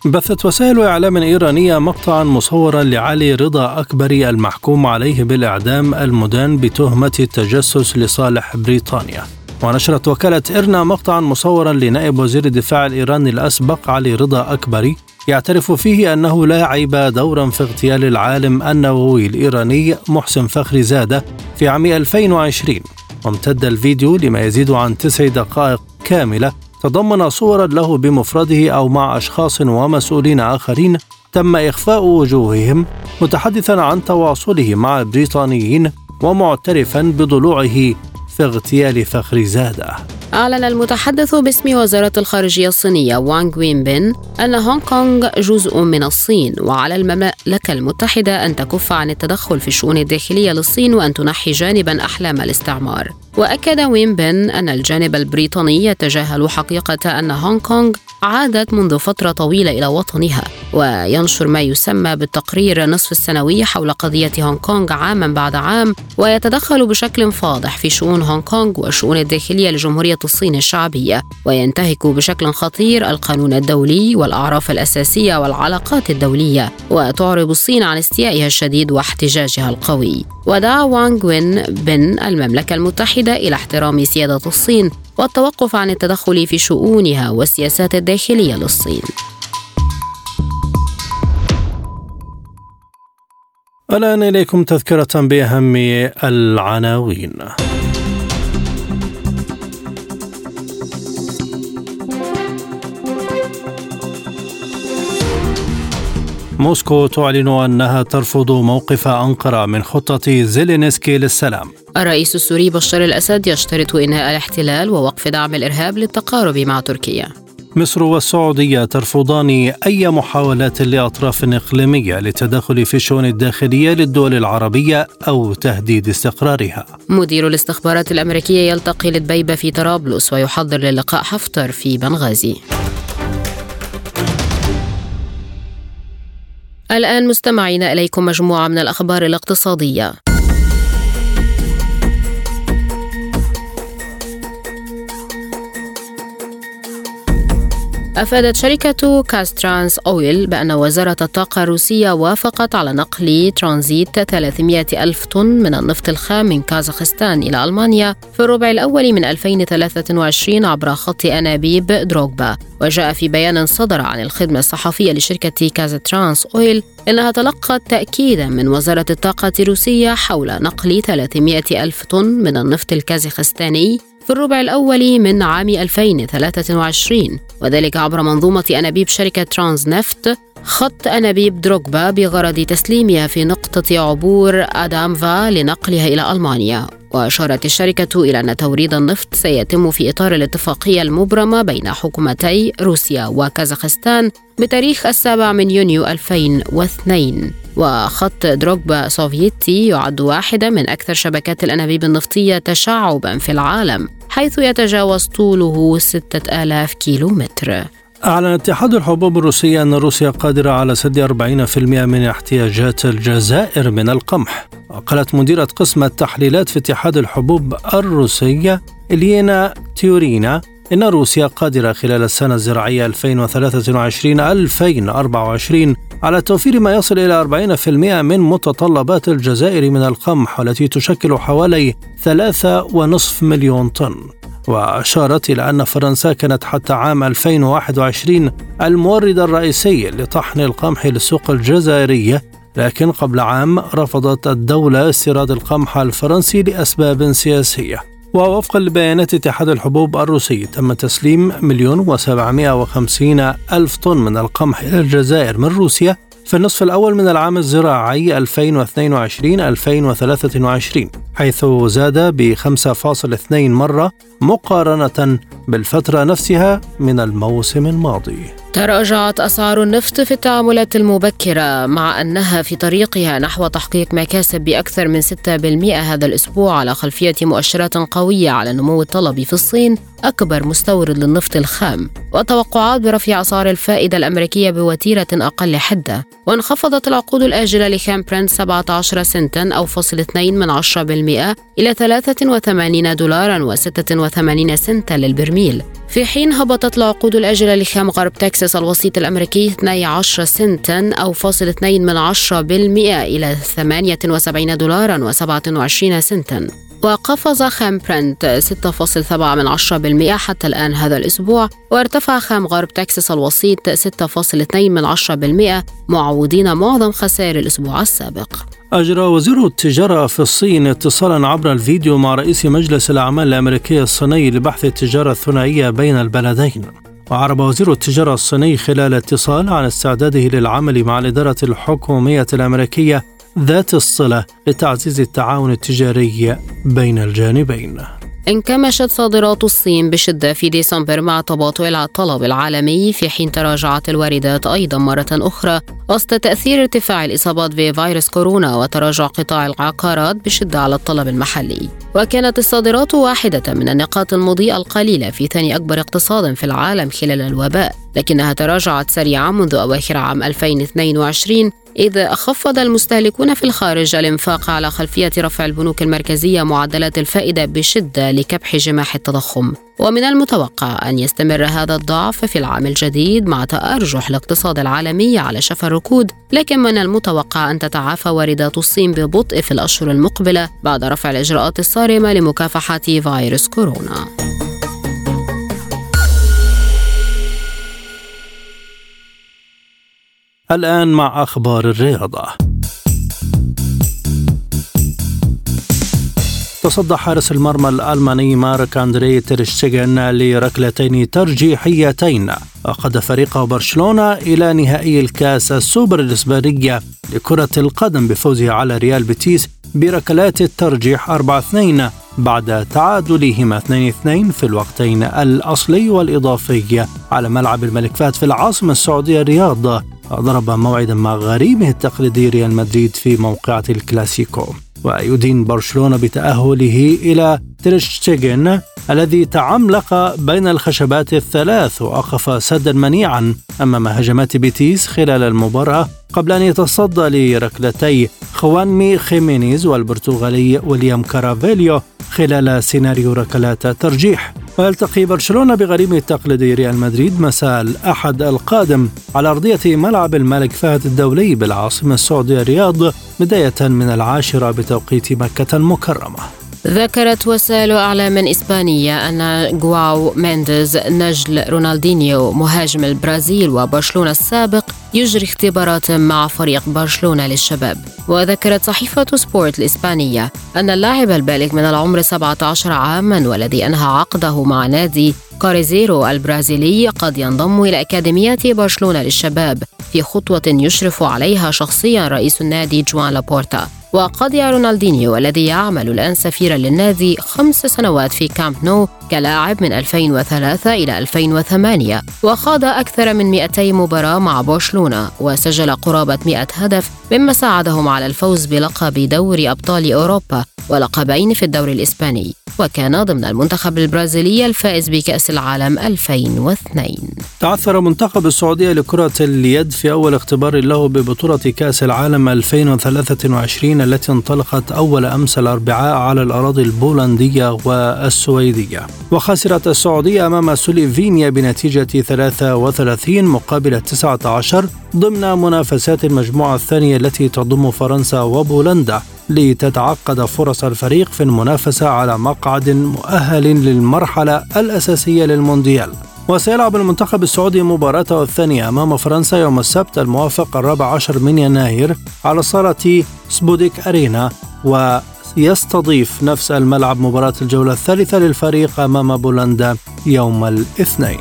بثت وسائل إعلام إيرانية مقطعا مصورا لعلي رضا أكبري المحكوم عليه بالإعدام المدان بتهمة التجسس لصالح بريطانيا ونشرت وكالة إرنا مقطعا مصورا لنائب وزير الدفاع الإيراني الأسبق علي رضا أكبري يعترف فيه أنه لعب دورا في اغتيال العالم النووي الإيراني محسن فخري زادة في عام 2020 وامتد الفيديو لما يزيد عن تسع دقائق كاملة تضمن صورا له بمفرده أو مع أشخاص ومسؤولين آخرين تم إخفاء وجوههم متحدثا عن تواصله مع بريطانيين ومعترفا بضلوعه في اغتيال فخر زادة. أعلن المتحدث باسم وزارة الخارجية الصينية وانغ وين بن أن هونغ كونغ جزء من الصين وعلى المملكة المتحدة أن تكف عن التدخل في الشؤون الداخلية للصين وأن تنحي جانبا أحلام الاستعمار. وأكد وين بن أن الجانب البريطاني يتجاهل حقيقة أن هونغ كونغ عادت منذ فترة طويلة إلى وطنها وينشر ما يسمى بالتقرير نصف السنوي حول قضية هونغ كونغ عاما بعد عام ويتدخل بشكل فاضح في شؤون هونغ كونغ والشؤون الداخلية لجمهورية الصين الشعبية وينتهك بشكل خطير القانون الدولي والأعراف الأساسية والعلاقات الدولية وتعرب الصين عن استيائها الشديد واحتجاجها القوي. ودعا وانغ وين بن المملكة المتحدة إلى احترام سيادة الصين والتوقف عن التدخل في شؤونها والسياسات الداخلية للصين. الآن إليكم تذكرة بأهم العناوين. موسكو تعلن أنها ترفض موقف أنقرة من خطة زيلينسكي للسلام. الرئيس السوري بشار الأسد يشترط إنهاء الاحتلال ووقف دعم الإرهاب للتقارب مع تركيا. مصر والسعودية ترفضان أي محاولات لأطراف إقليمية للتدخل في الشؤون الداخلية للدول العربية أو تهديد استقرارها. مدير الاستخبارات الأمريكية يلتقي لدبيبة في طرابلس ويحضر للقاء حفتر في بنغازي. الآن مستمعين إليكم مجموعة من الأخبار الاقتصادية. أفادت شركة كازترانس أويل بأن وزارة الطاقة الروسية وافقت على نقل ترانزيت 300 ألف طن من النفط الخام من كازاخستان إلى ألمانيا في الربع الأول من 2023 عبر خط أنابيب دروغبا. وجاء في بيان صدر عن الخدمة الصحفية لشركة كازترانس أويل إنها تلقت تأكيدا من وزارة الطاقة الروسية حول نقل 300 ألف طن من النفط الكازاخستاني في الربع الأول من عام 2023 وذلك عبر منظومة أنابيب شركة ترانس نفت خط أنابيب دروغبا بغرض تسليمها في نقطة عبور أداموفا لنقلها إلى ألمانيا. وأشارت الشركة إلى أن توريد النفط سيتم في إطار الاتفاقية المبرمة بين حكومتي روسيا وكازاخستان بتاريخ السابع من يونيو 2002 وخط دروغبا سوفيتي يعد واحدة من أكثر شبكات الأنابيب النفطية تشعبا في العالم. حيث يتجاوز طوله 6000 كيلومتر أعلن اتحاد الحبوب الروسي أن روسيا قادرة على سد 40% من احتياجات الجزائر من القمح. وقالت مديرة قسم التحليلات في اتحاد الحبوب الروسية إلينا تيورينا إن روسيا قادرة خلال السنة الزراعية 2023-2024 على توفير ما يصل إلى 40% من متطلبات الجزائر من القمح والتي تشكل حوالي 3.5 مليون طن. وأشارت إلى أن فرنسا كانت حتى عام 2021 المورد الرئيسي لطحن القمح للسوق الجزائرية لكن قبل عام رفضت الدولة استيراد القمح الفرنسي لأسباب سياسية. ووفقا لبيانات اتحاد الحبوب الروسي تم تسليم مليون وسبعمائة وخمسين ألف طن من القمح إلى الجزائر من روسيا في النصف الأول من العام الزراعي 2022-2023 حيث زاد ب 5.2 مرة مقارنة بالفترة نفسها من الموسم الماضي. تراجعت أسعار النفط في التعاملات المبكرة مع أنها في طريقها نحو تحقيق مكاسب بأكثر من 6% هذا الأسبوع على خلفية مؤشرات قوية على نمو الطلب في الصين أكبر مستورد للنفط الخام. وتوقعات برفع أسعار الفائدة الأمريكية بوتيرة أقل حدة. وانخفضت العقود الآجلة لخام برنت 17 سنتا أو فاصل 2 من 10% إلى 83 دولارا و86 سنتا للبرميل. في حين هبطت العقود الآجلة لخام غرب تكساس الوسيط الأمريكي 12 سنتا أو فاصل 2 من 10% إلى 78 دولارا و27 سنتا. وقفز خام برنت 6.7 من 10% حتى الآن هذا الأسبوع وارتفع خام غرب تكساس الوسيط 6.2 من 10% معوضين معظم خسائر الأسبوع السابق. أجرى وزير التجارة في الصين اتصالا عبر الفيديو مع رئيس مجلس الأعمال الأمريكي الصيني لبحث التجارة الثنائية بين البلدين. وعرب وزير التجارة الصيني خلال اتصال عن استعداده للعمل مع الإدارة الحكومية الأمريكية ذات الصلة لتعزيز التعاون التجاري بين الجانبين. انكمشت صادرات الصين بشدة في ديسمبر مع تباطؤ الطلب العالمي في حين تراجعت الواردات أيضا مرة أخرى وسط تأثير ارتفاع الإصابات بفيروس كورونا وتراجع قطاع العقارات بشدة على الطلب المحلي. وكانت الصادرات واحدة من النقاط المضيئة القليلة في ثاني أكبر اقتصاد في العالم خلال الوباء لكنها تراجعت سريعا منذ أواخر عام 2022 إذ خفض المستهلكون في الخارج الإنفاق على خلفية رفع البنوك المركزية معدلات الفائدة بشدة لكبح جماح التضخم. ومن المتوقع أن يستمر هذا الضعف في العام الجديد مع تأرجح الاقتصاد العالمي على شفا الركود. لكن من المتوقع أن تتعافى واردات الصين ببطء في الأشهر المقبلة بعد رفع الإجراءات الصارمة لمكافحة فيروس كورونا. الآن مع أخبار الرياضة. تصدى حارس المرمى الألماني مارك أندري ترشتيغن لركلتين ترجيحيتين وقاد فريق برشلونة إلى نهائي الكاس السوبر الإسبانية لكرة القدم بفوزه على ريال بيتيس بركلات الترجيح 4-2 بعد تعادلهما 2-2 في الوقتين الأصلي والإضافي على ملعب الملك فهد في العاصمة السعودية الرياض. ضرب موعدا مع غريمه التقليدي ريال مدريد في موقعة الكلاسيكو. ويدين برشلونة بتأهله إلى تير شتيغن الذي تعملق بين الخشبات الثلاث ووقف سدا منيعا أمام هجمات بيتيس خلال المباراة قبل أن يتصدى لركلتي خوانمي خيمينيز والبرتغالي ويليام كارفاليو خلال سيناريو ركلات ترجيح. ويلتقي برشلونة بغريمه التقليدي ريال مدريد مساء الأحد القادم على أرضية ملعب الملك فهد الدولي بالعاصمة السعودية الرياض بداية من العاشرة بتوقيت مكة المكرمة. ذكرت وسائل إعلام إسبانية أن جواو مينديز نجل رونالدينيو مهاجم البرازيل وبرشلونة السابق يجري اختبارات مع فريق برشلونة للشباب. وذكرت صحيفة سبورت الإسبانية أن اللاعب البالغ من العمر 17 عاما والذي أنهى عقده مع نادي كروزيرو البرازيلي قد ينضم إلى أكاديمية برشلونة للشباب. في خطوة يشرف عليها شخصيا رئيس النادي جوان لابورتا. وقضى رونالدينيو الذي يعمل الآن سفيرا للنادي خمس سنوات في كامب نو كلاعب من 2003 إلى 2008 وخاض أكثر من 200 مباراة مع برشلونة وسجل قرابة 100 هدف مما ساعدهم على الفوز بلقب دوري أبطال أوروبا. ولقبين في الدوري الإسباني وكان ضمن المنتخب البرازيلي الفائز بكأس العالم 2002 تعثر منتخب السعودية لكرة اليد في أول اختبار له ببطولة كأس العالم 2023 التي انطلقت أول أمس الأربعاء على الأراضي البولندية والسويدية. وخسرت السعودية أمام سوليفينيا بنتيجة 33 مقابل 19 ضمن منافسات المجموعة الثانية التي تضم فرنسا وبولندا. لتتعقد فرص الفريق في المنافسة على مقعد مؤهل للمرحلة الأساسية للمونديال. وسيلعب المنتخب السعودي مباراته الثانية أمام فرنسا يوم السبت الموافق الرابع عشر من يناير على صالة سبوديك أرينا ويستضيف نفس الملعب مباراة الجولة الثالثة للفريق أمام بولندا يوم الاثنين.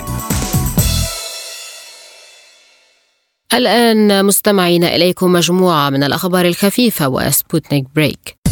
الآن مستمعين إليكم مجموعة من الأخبار الخفيفة وسبوتنيك break.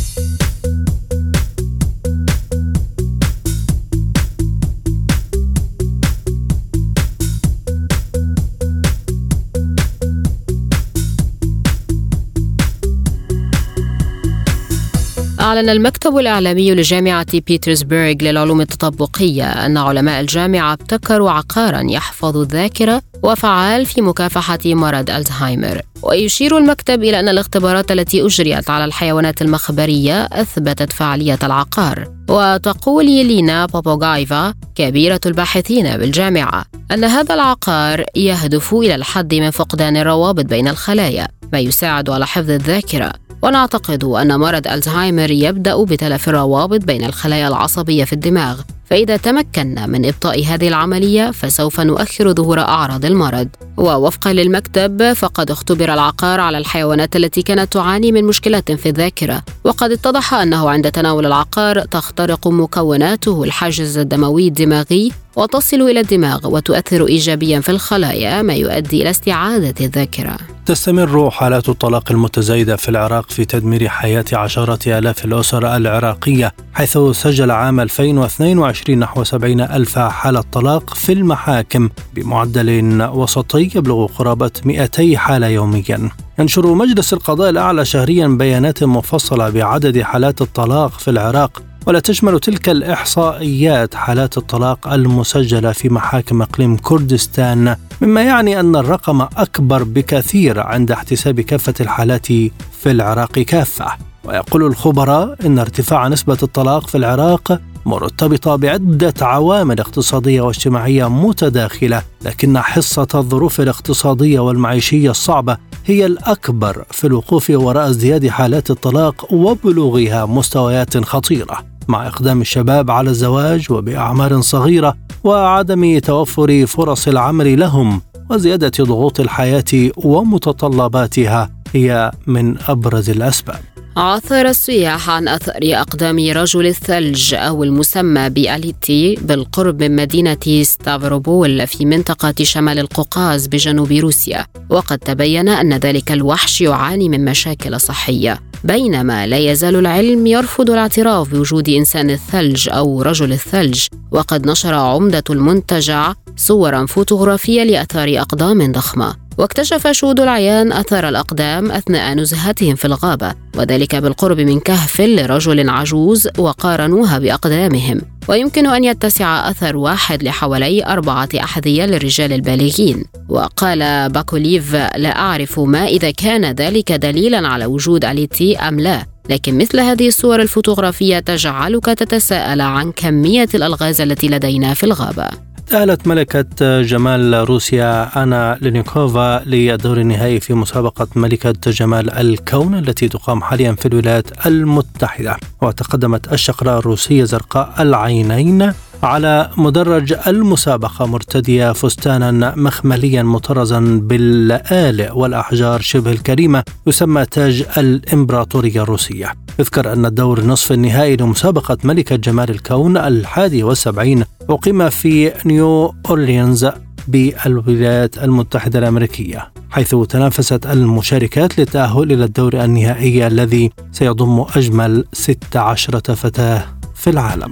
أعلن المكتب الإعلامي لجامعة بيترسبرغ للعلوم التطبيقية أن علماء الجامعة ابتكروا عقارا يحفظ الذاكرة وفعال في مكافحة مرض ألزهايمر. ويشير المكتب إلى أن الاختبارات التي أجريت على الحيوانات المخبرية أثبتت فعالية العقار. وتقول لينا بابوغايفا كبيرة الباحثين بالجامعة أن هذا العقار يهدف إلى الحد من فقدان الروابط بين الخلايا ما يساعد على حفظ الذاكرة. ونعتقد أن مرض ألزهايمر يبدأ بتلف الروابط بين الخلايا العصبية في الدماغ. فإذا تمكنا من إبطاء هذه العملية فسوف نؤخر ظهور أعراض المرض. ووفقا للمكتب فقد اختبر العقار على الحيوانات التي كانت تعاني من مشكلات في الذاكرة. وقد اتضح أنه عند تناول العقار تخترق مكوناته الحاجز الدموي الدماغي وتصل إلى الدماغ وتؤثر إيجابيا في الخلايا ما يؤدي إلى استعادة الذاكرة. تستمر حالات الطلاق المتزايدة في العراق في تدمير حياة عشرات آلاف الأسر العراقية حيث سجل عام 2022 نحو 70 ألف حالة طلاق في المحاكم بمعدل وسطي يبلغ قرابة 200 حالة يوميا. ينشر مجلس القضاء الأعلى شهريا بيانات مفصلة بعدد حالات الطلاق في العراق ولا تشمل تلك الإحصائيات حالات الطلاق المسجلة في محاكم إقليم كردستان مما يعني أن الرقم أكبر بكثير عند احتساب كافة الحالات في العراق كافة ويقول الخبراء إن ارتفاع نسبة الطلاق في العراق مرتبطة بعدة عوامل اقتصادية واجتماعية متداخلة، لكن حصة الظروف الاقتصادية والمعيشية الصعبة هي الأكبر في الوقوف وراء ازدياد حالات الطلاق وبلوغها مستويات خطيرة. مع إقدام الشباب على الزواج وبأعمار صغيرة وعدم توفر فرص العمل لهم وزيادة ضغوط الحياة ومتطلباتها هي من أبرز الأسباب. عثر السياح عن أثر أقدام رجل الثلج أو المسمى بأليتي بالقرب من مدينة ستافروبول في منطقة شمال القوقاز بجنوب روسيا وقد تبين أن ذلك الوحش يعاني من مشاكل صحية بينما لا يزال العلم يرفض الاعتراف بوجود إنسان الثلج أو رجل الثلج وقد نشر عمدة المنتجع صورا فوتوغرافية لأثار أقدام ضخمة. واكتشف شهود العيان أثر الأقدام أثناء نزهتهم في الغابة وذلك بالقرب من كهف لرجل عجوز وقارنوها بأقدامهم. ويمكن أن يتسع أثر واحد لحوالي أربعة أحذية للرجال البالغين. وقال باكوليف لا أعرف ما إذا كان ذلك دليلا على وجود الييتي أم لا لكن مثل هذه الصور الفوتوغرافية تجعلك تتساءل عن كمية الألغاز التي لدينا في الغابة. تأهلت ملكة جمال روسيا أنا لينيكوفا للدور النهائي في مسابقة ملكة جمال الكون التي تقام حاليا في الولايات المتحدة. وتقدمت الشقراء الروسية زرقاء العينين على مدرج المسابقة مرتدية فستانا مخمليا مطرزا باللآلئ والأحجار شبه الكريمة يسمى تاج الإمبراطورية الروسية. يذكر أن الدور نصف النهائي لمسابقة ملكة جمال الكون الحادي والسبعين أقيم في نيو أورليانز بالولايات المتحدة الأمريكية حيث تنافست المشاركات للتأهل إلى الدور النهائي الذي سيضم أجمل 16 فتاة في العالم.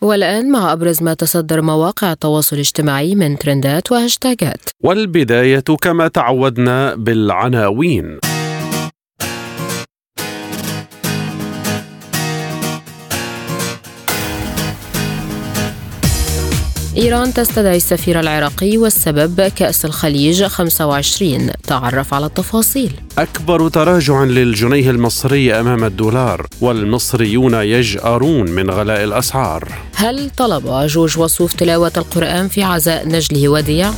والآن مع أبرز ما تصدر مواقع التواصل الاجتماعي من ترندات وهاشتاجات. والبداية كما تعودنا بالعناوين. إيران تستدعي السفير العراقي والسبب كأس الخليج 25 تعرف على التفاصيل. أكبر تراجع للجنيه المصري أمام الدولار والمصريون يجأرون من غلاء الأسعار. هل طلب جوج وصوف تلاوة القرآن في عزاء نجله وديع؟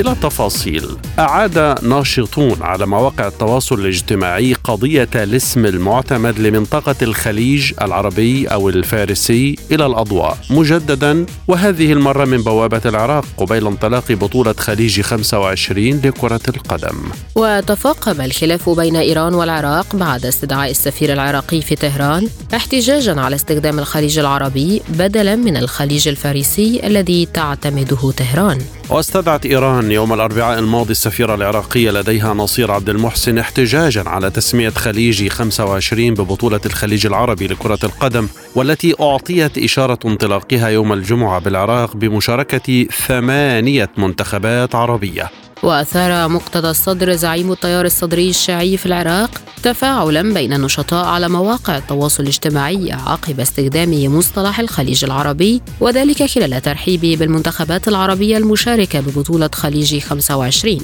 إلى التفاصيل أعاد ناشطون على مواقع التواصل الاجتماعي قضية الاسم المعتمد لمنطقة الخليج العربي أو الفارسي إلى الأضواء. مجددا وهذه المرة من بوابة العراق قبيل انطلاق بطولة خليج 25 لكرة القدم. وتفاقم الخلاف بين إيران والعراق بعد استدعاء السفير العراقي في طهران احتجاجا على استخدام الخليج العربي بدلا من الخليج الفارسي الذي تعتمده طهران. واستدعت إيران يوم الأربعاء الماضي السفير العراقي لديها نصير عبد المحسن احتجاجا على تسمية خليج 25 ببطولة الخليج العربي لكرة القدم والتي أعطيت إشارة انطلاقها يوم الجمعة بالعراق بمشاركة ثمانية منتخبات عربية. وأثار مقتدى الصدر زعيم التيار الصدري الشيعي في العراق تفاعلا بين النشطاء على مواقع التواصل الاجتماعي عقب استخدام مصطلح الخليج العربي وذلك خلال ترحيبه بالمنتخبات العربية المشاركة ببطولة خليج 25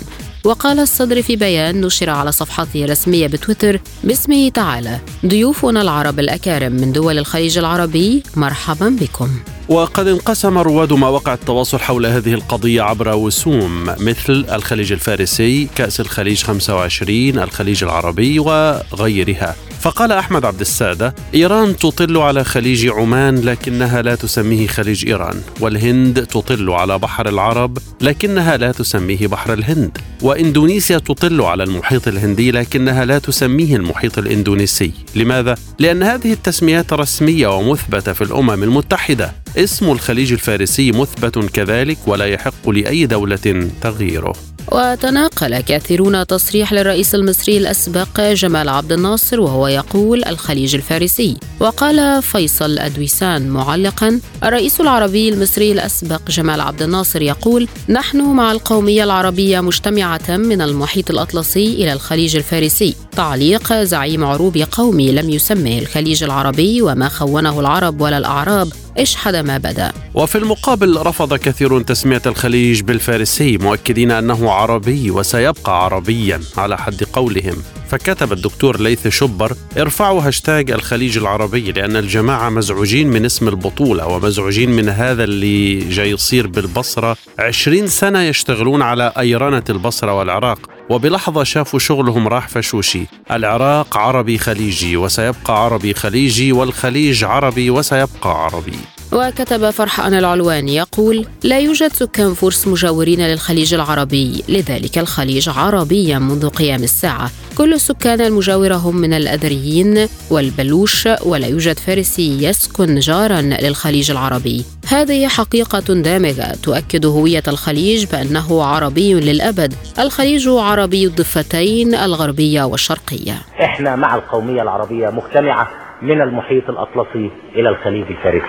وقال الصدر في بيان نشر على صفحته الرسمية بتويتر باسمه تعالى ضيوفنا العرب الأكارم من دول الخليج العربي مرحبا بكم. وقد انقسم رواد مواقع التواصل حول هذه القضية عبر وسوم مثل الخليج الفارسي، كأس الخليج 25، الخليج العربي وغيرها. فقال أحمد عبد السادة: إيران تطل على خليج عمان لكنها لا تسميه خليج إيران، والهند تطل على بحر العرب لكنها لا تسميه بحر الهند، وإندونيسيا تطل على المحيط الهندي لكنها لا تسميه المحيط الإندونيسي. لماذا؟ لأن هذه التسميات رسمية ومثبتة في الأمم المتحدة. اسم الخليج الفارسي مثبت كذلك ولا يحق لأي دولة تغييره وتناقل كثيرون تصريح للرئيس المصري الأسبق جمال عبد الناصر وهو يقول الخليج الفارسي. وقال فيصل أدويسان معلقا الرئيس العربي المصري الأسبق جمال عبد الناصر يقول نحن مع القومية العربية مجتمعة من المحيط الأطلسي إلى الخليج الفارسي. تعليق زعيم عروبي قومي لم يسمه الخليج العربي وما خونه العرب ولا الأعراب. اشحد ما بدا. وفي المقابل رفض كثير تسمية الخليج بالفارسي مؤكدين أنه عربي وسيبقى عربيا على حد قولهم. فكتب الدكتور ليث شبر ارفعوا هاشتاج الخليج العربي لأن الجماعة مزعوجين من اسم البطولة ومزعوجين من هذا اللي جاي يصير بالبصرة. عشرين سنة يشتغلون على أيرنة البصرة والعراق. وبلحظة شافوا شغلهم راح فشوشي. العراق عربي خليجي وسيبقى عربي خليجي والخليج عربي وسيبقى عربي. وكتب فرحان العلواني يقول لا يوجد سكان فرس مجاورين للخليج العربي لذلك الخليج عربيا منذ قيام الساعة. كل السكان المجاورة هم من الأدريين والبلوش ولا يوجد فارسي يسكن جارا للخليج العربي. هذه حقيقة دامغة تؤكد هوية الخليج بأنه عربي للأبد. الخليج عربي الضفتين الغربية والشرقية. إحنا مع القومية العربية مجتمعة من المحيط الأطلسي إلى الخليج الفارسي.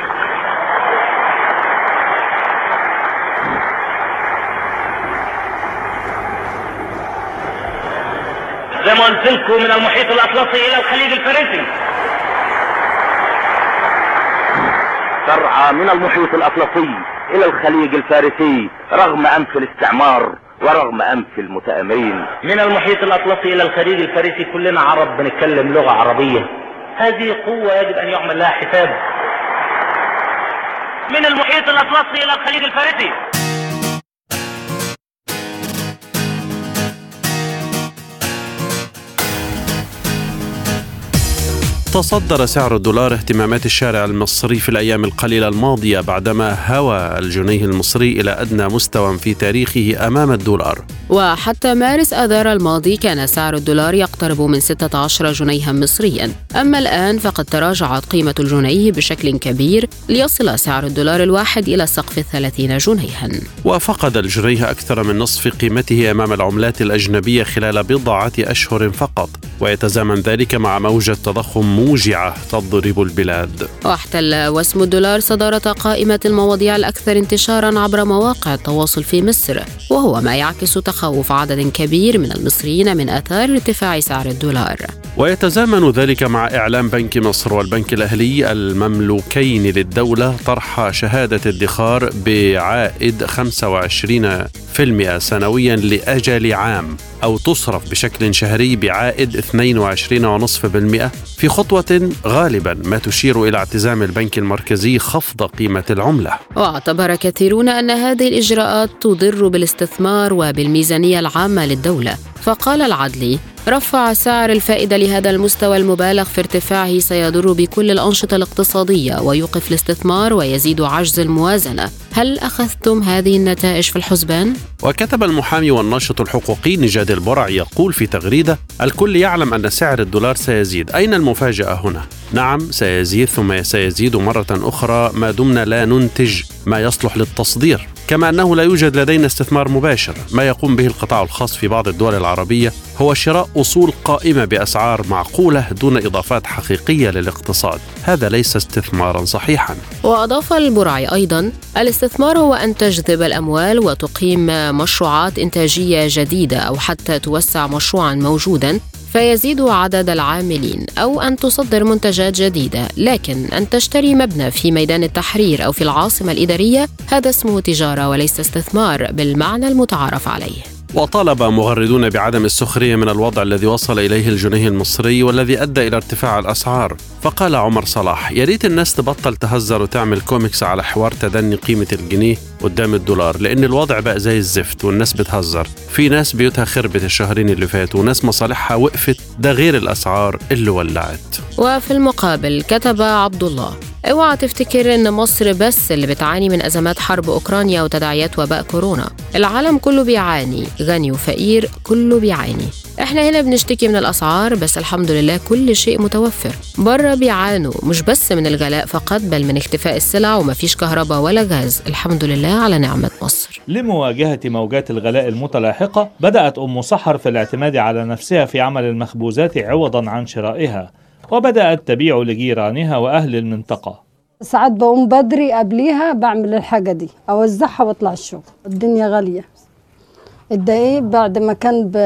زي ما قلت لكم من المحيط الأطلسي إلى الخليج الفارسي. ترعى من المحيط الأطلسي إلى الخليج الفارسي رغم انف الاستعمار ورغم أنف المتآمرين من المحيط الأطلسي إلى الخليج الفارسي كلنا عرب بنتكلم لغة عربية. هذه قوة يجب أن يعمل لها حساب. من المحيط الأطلسي إلى الخليج الفارسي. تصدر سعر الدولار اهتمامات الشارع المصري في الأيام القليلة الماضية بعدما هوى الجنيه المصري إلى أدنى مستوى في تاريخه أمام الدولار. وحتى مارس آذار الماضي كان سعر الدولار يقترب من 16 جنيها مصريا، أما الآن فقد تراجعت قيمة الجنيه بشكل كبير ليصل سعر الدولار الواحد إلى سقف 30 جنيها. وفقد الجنيه أكثر من نصف قيمته أمام العملات الأجنبية خلال بضعة أشهر فقط، ويتزامن ذلك مع موجة تضخم موجعة تضرب البلاد. واحتل واسم الدولار صدارة قائمة المواضيع الأكثر انتشارا عبر مواقع التواصل في مصر وهو ما يعكس تخوف عدد كبير من المصريين من آثار ارتفاع سعر الدولار. ويتزامن ذلك مع إعلام بنك مصر والبنك الأهلي المملوكين للدولة طرح شهادة ادخار بعائد 25% سنويا لأجل عام. أو تصرف بشكل شهري بعائد 22.5% في خطوة غالبا ما تشير إلى اعتزام البنك المركزي خفض قيمة العملة. واعتبر كثيرون أن هذه الإجراءات تضر بالاستثمار وبالميزانية العامة للدولة. فقال العدلي رفع سعر الفائدة لهذا المستوى المبالغ في ارتفاعه سيضر بكل الأنشطة الاقتصادية ويوقف الاستثمار ويزيد عجز الموازنة هل أخذتم هذه النتائج في الحسبان؟ وكتب المحامي والناشط الحقوقي نجاد البرع يقول في تغريدة الكل يعلم أن سعر الدولار سيزيد أين المفاجأة هنا؟ نعم سيزيد ثم سيزيد مرة أخرى ما دمنا لا ننتج ما يصلح للتصدير كما أنه لا يوجد لدينا استثمار مباشر. ما يقوم به القطاع الخاص في بعض الدول العربية هو شراء أصول قائمة بأسعار معقولة دون إضافات حقيقية للاقتصاد. هذا ليس استثمارا صحيحا. وأضاف البرعي أيضا الاستثمار هو أن تجذب الأموال وتقيم مشروعات إنتاجية جديدة أو حتى توسع مشروعا موجودا فيزيد عدد العاملين أو أن تصدر منتجات جديدة لكن أن تشتري مبنى في ميدان التحرير أو في العاصمة الإدارية هذا اسمه تجارة وليس استثمار بالمعنى المتعارف عليه. وطالب مغردون بعدم السخرية من الوضع الذي وصل إليه الجنيه المصري والذي أدى إلى ارتفاع الأسعار. فقال عمر صلاح يا ريت الناس تبطل تهزر وتعمل كوميكس على حوار تدني قيمة الجنيه قدام الدولار لأن الوضع بقى زي الزفت والناس بتهزر. في ناس بيوتها خربت الشهرين اللي فاتوا وناس مصالحها وقفت ده غير الأسعار اللي ولعت. وفي المقابل كتب عبد الله اوعى تفتكر إن مصر بس اللي بتعاني من أزمات حرب أوكرانيا وتداعيات وباء كورونا. العالم كله بيعاني غني وفقير كله بيعاني. إحنا هنا بنشتكي من الأسعار بس الحمد لله كل شيء متوفر. بره بيعانوا مش بس من الغلاء فقط بل من اختفاء السلع ومفيش كهرباء ولا غاز. الحمد لله على نعمة مصر. لمواجهة موجات الغلاء المتلاحقة بدأت أم سحر في الاعتماد على نفسها في عمل المخبوزات عوضا عن شرائها. وبدأت تبيع لجيرانها وأهل المنطقة. ساعات بقوم بدري قبليها بعمل الحاجة دي أوزعها وأطلع الشغل. الدنيا غالية. الدقيق بعد ما كان ب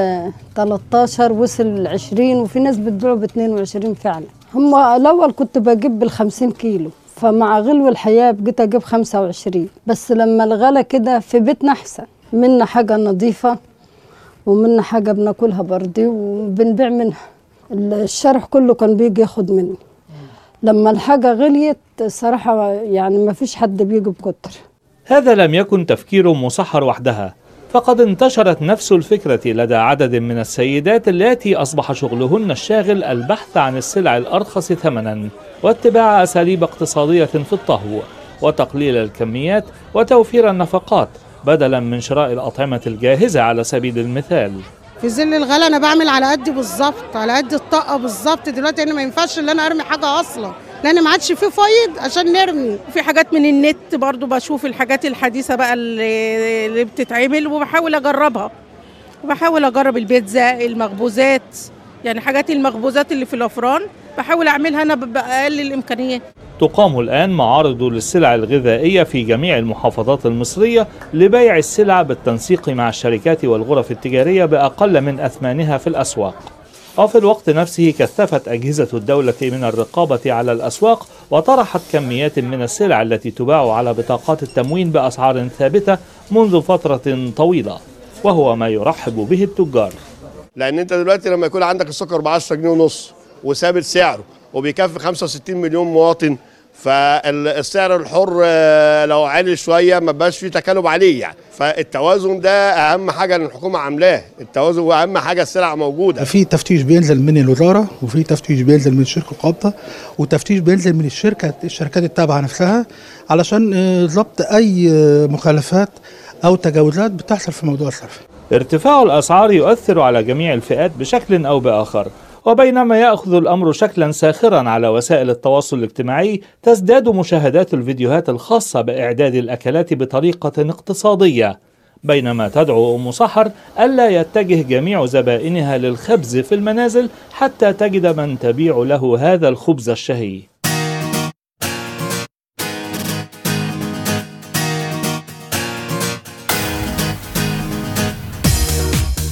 13 وصل ل 20 وفي ناس بتبيعه ب 22 فعلا. هم الأول كنت بجيب بال 50 كيلو فمع غلو الحياة بقيت أجيب 25 بس لما الغلا كده في بيتنا أحسن. منا حاجة نظيفة ومنا حاجة بناكلها بردي وبنبيع منها. الشرح كله كان بيجي ياخد مني لما الحاجة غليت صراحة يعني ما فيش حد بيجي بكتر. هذا لم يكن تفكير مسحر وحدها فقد انتشرت نفس الفكرة لدى عدد من السيدات التي أصبح شغلهن الشاغل البحث عن السلع الأرخص ثمنا واتباع أساليب اقتصادية في الطهو وتقليل الكميات وتوفير النفقات بدلا من شراء الأطعمة الجاهزة على سبيل المثال. في ظل الغلا أنا بعمل على قدي بالظبط على قد الطاقة بالظبط. دلوقتي أنا ما ينفعش إن أنا أرمي حاجة أصلا لأن ما عادش فيه فايض عشان نرمي. في حاجات من النت برضو بشوف الحاجات الحديثة بقى اللي, اللي بتتعمل وبحاول أجربها. وبحاول أجرب البيتزا المخبوزات يعني حاجات المخبوزات اللي في الأفران. بحاول أعملها أنا بأقل الإمكانيات. تقام الآن معارض للسلع الغذائية في جميع المحافظات المصرية لبيع السلع بالتنسيق مع الشركات والغرف التجارية بأقل من أثمانها في الأسواق. وفي الوقت نفسه كثفت أجهزة الدولة من الرقابة على الأسواق وطرحت كميات من السلع التي تباع على بطاقات التموين بأسعار ثابتة منذ فترة طويلة وهو ما يرحب به التجار. لأن أنت دلوقتي لما يكون عندك السكر ب 10 جنيه ونص وثابت سعره وبيكفي 65 مليون مواطن. فالسعر الحر لو عالي شوية ما بقاش فيه تكالب عليه يعني. فالتوازن ده أهم حاجة اللي الحكومة عاملاه التوازن واهم حاجة السلع موجودة. في تفتيش بينزل من الوزارة وفي تفتيش بينزل من الشركة القابضه وتفتيش بينزل من الشركة الشركات التابعة نفسها علشان ضبط أي مخالفات أو تجاوزات بتحصل في موضوع الصرف. ارتفاع الأسعار يؤثر على جميع الفئات بشكل أو بآخر. وبينما يأخذ الأمر شكلا ساخرا على وسائل التواصل الاجتماعي تزداد مشاهدات الفيديوهات الخاصة بإعداد الأكلات بطريقة اقتصادية. بينما تدعو أم سحر ألا يتجه جميع زبائنها للخبز في المنازل حتى تجد من تبيع له هذا الخبز الشهي.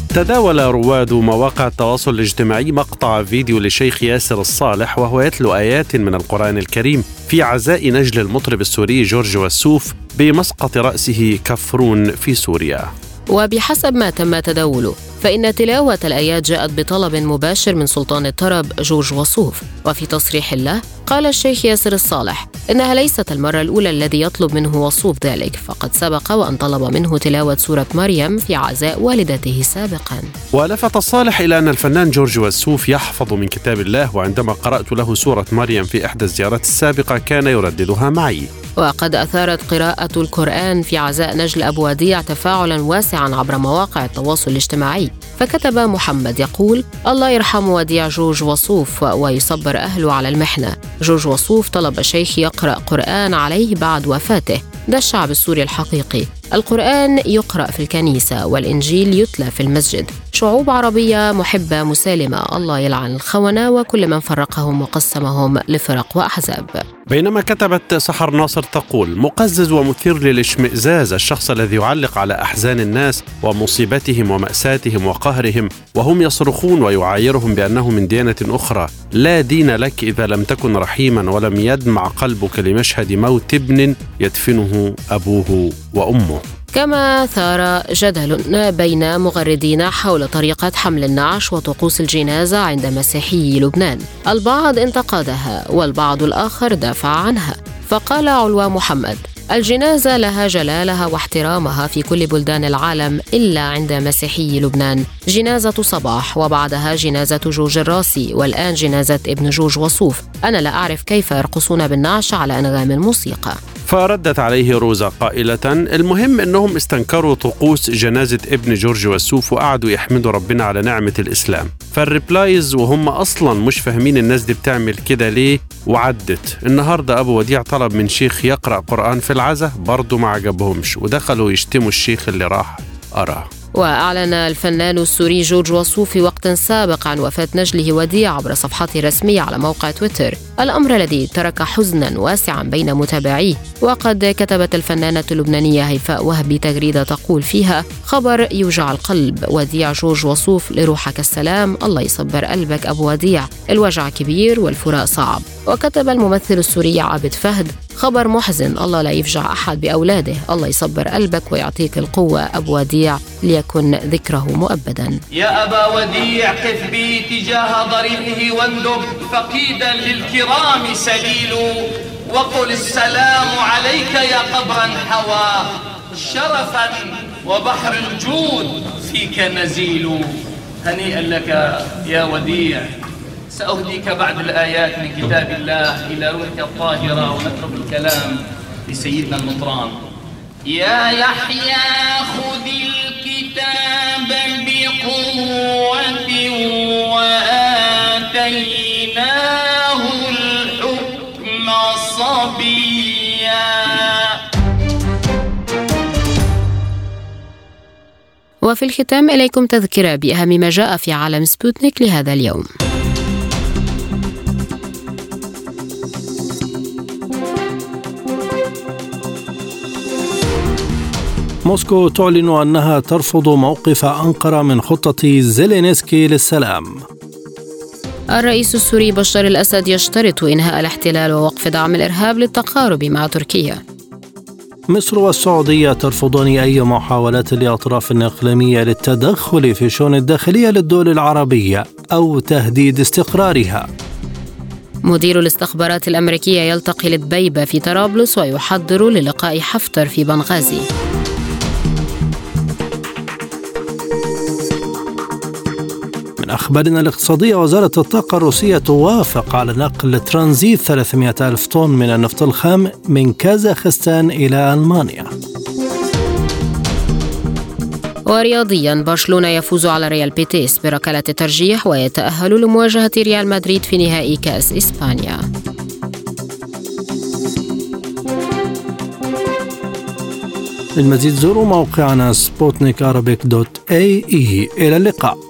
تداول رواد مواقع التواصل الاجتماعي مقطع فيديو لشيخ ياسر الصالح وهو يتلو آيات من القرآن الكريم في عزاء نجل المطرب السوري جورج وسوف بمسقط رأسه كفرون في سوريا. وبحسب ما تم تداوله فإن تلاوة الآيات جاءت بطلب مباشر من سلطان الطرب جورج وصوف وفي تصريح له قال الشيخ ياسر الصالح إنها ليست المرة الأولى الذي يطلب منه وصوف ذلك فقد سبق وأن طلب منه تلاوة سورة مريم في عزاء والدته سابقا. ولفت الصالح إلى أن الفنان جورج وسوف يحفظ من كتاب الله وعندما قرأت له سورة مريم في إحدى الزيارات السابقة كان يرددها معي. وقد أثارت قراءة القرآن في عزاء نجل أبو وديع تفاعلا واسعا عبر مواقع التواصل الاجتماعي. فكتب محمد يقول الله يرحم وديع جورج وصوف ويصبر أهله على المحنة. جورج وصوف طلب الشيخ يقرأ قرآن عليه بعد وفاته. ده الشعب السوري الحقيقي. القرآن يقرأ في الكنيسة والإنجيل يتلى في المسجد. شعوب عربية محبة مسالمة. الله يلعن الخونة وكل من فرقهم وقسمهم لفرق وأحزاب. بينما كتبت سحر ناصر تقول مقزز ومثير للاشمئزاز الشخص الذي يعلق على أحزان الناس ومصيبتهم ومأساتهم وقهرهم وهم يصرخون ويعايرهم بأنه من ديانة أخرى. لا دين لك إذا لم تكن رحيما ولم يدمع قلبك لمشهد موت ابن يدفنه أبوه وأمه. كما ثار جدل بين مغردين حول طريقة حمل النعش وطقوس الجنازة عند مسيحي لبنان. البعض انتقدها والبعض الآخر دافع عنها. فقال علوى محمد الجنازة لها جلالها واحترامها في كل بلدان العالم إلا عند مسيحي لبنان. جنازة صباح وبعدها جنازة جوج الراسي والآن جنازة ابن جوج وصوف. أنا لا أعرف كيف يرقصون بالنعش على أنغام الموسيقى. فردت عليه روزا قائلة المهم أنهم استنكروا طقوس جنازة ابن جورج وسوف وقعدوا يحمدوا ربنا على نعمة الإسلام. فال replies وهم أصلا مش فاهمين الناس دي بتعمل كده ليه؟ وعدت. النهاردة أبو وديع طلب من شيخ يقرأ قرآن في العزا برضه ما عجبهمش ودخلوا يشتموا الشيخ اللي راح. قراه وأعلن الفنان السوري جورج وصوف في وقت سابق عن وفاة نجله وديع عبر صفحته الرسمية على موقع تويتر. الأمر الذي ترك حزنا واسعا بين متابعيه. وقد كتبت الفنانة اللبنانية هيفاء وهبي تغريدة تقول فيها خبر يوجع القلب. وديع جورج وصوف لروحك السلام. الله يصبر قلبك أبو وديع. الوجع كبير والفراق صعب. وكتب الممثل السوري عابد فهد خبر محزن الله لا يفجع أحد بأولاده. الله يصبر قلبك ويعطيك القوة أبو وديع ليكن ذكره مؤبدا. يا أبا وديع قف بي تجاه ضريحه واندب فقيدا للكرام سليل وقل السلام عليك يا قبرا حوى شرفا وبحر الجود فيك نزيل. هنيئا لك يا وديع. سأهديك بعد الآيات من كتاب الله إلى روحك الطاهرة ونترك الكلام لسيدنا المطران. يا يحيى خذ الكتاب بقوة وآتيناه الحكم صبيا. وفي الختام إليكم تذكرة بأهم ما جاء في عالم سبوتنيك لهذا اليوم. موسكو تعلن أنها ترفض موقف أنقرة من خطة زيلينسكي للسلام. الرئيس السوري بشار الأسد يشترط إنهاء الاحتلال ووقف دعم الإرهاب للتقارب مع تركيا. مصر والسعودية ترفضان أي محاولات لأطراف إقليمية للتدخل في شؤون الداخلية للدول العربية أو تهديد استقرارها. مدير الاستخبارات الأمريكية يلتقي لدبيبة في طرابلس ويحضر للقاء حفتر في بنغازي. من أخبارنا الاقتصادية وزارة الطاقة الروسية توافق على نقل ترانزيت 300 ألف طن من النفط الخام من كازاخستان إلى ألمانيا. ورياضيا برشلونة يفوز على ريال بيتيس بركلة ترجيح ويتأهل لمواجهة ريال مدريد في نهائي كأس إسبانيا. للمزيد زوروا موقعنا سبوتنيك دوت اي اي إلى اللقاء.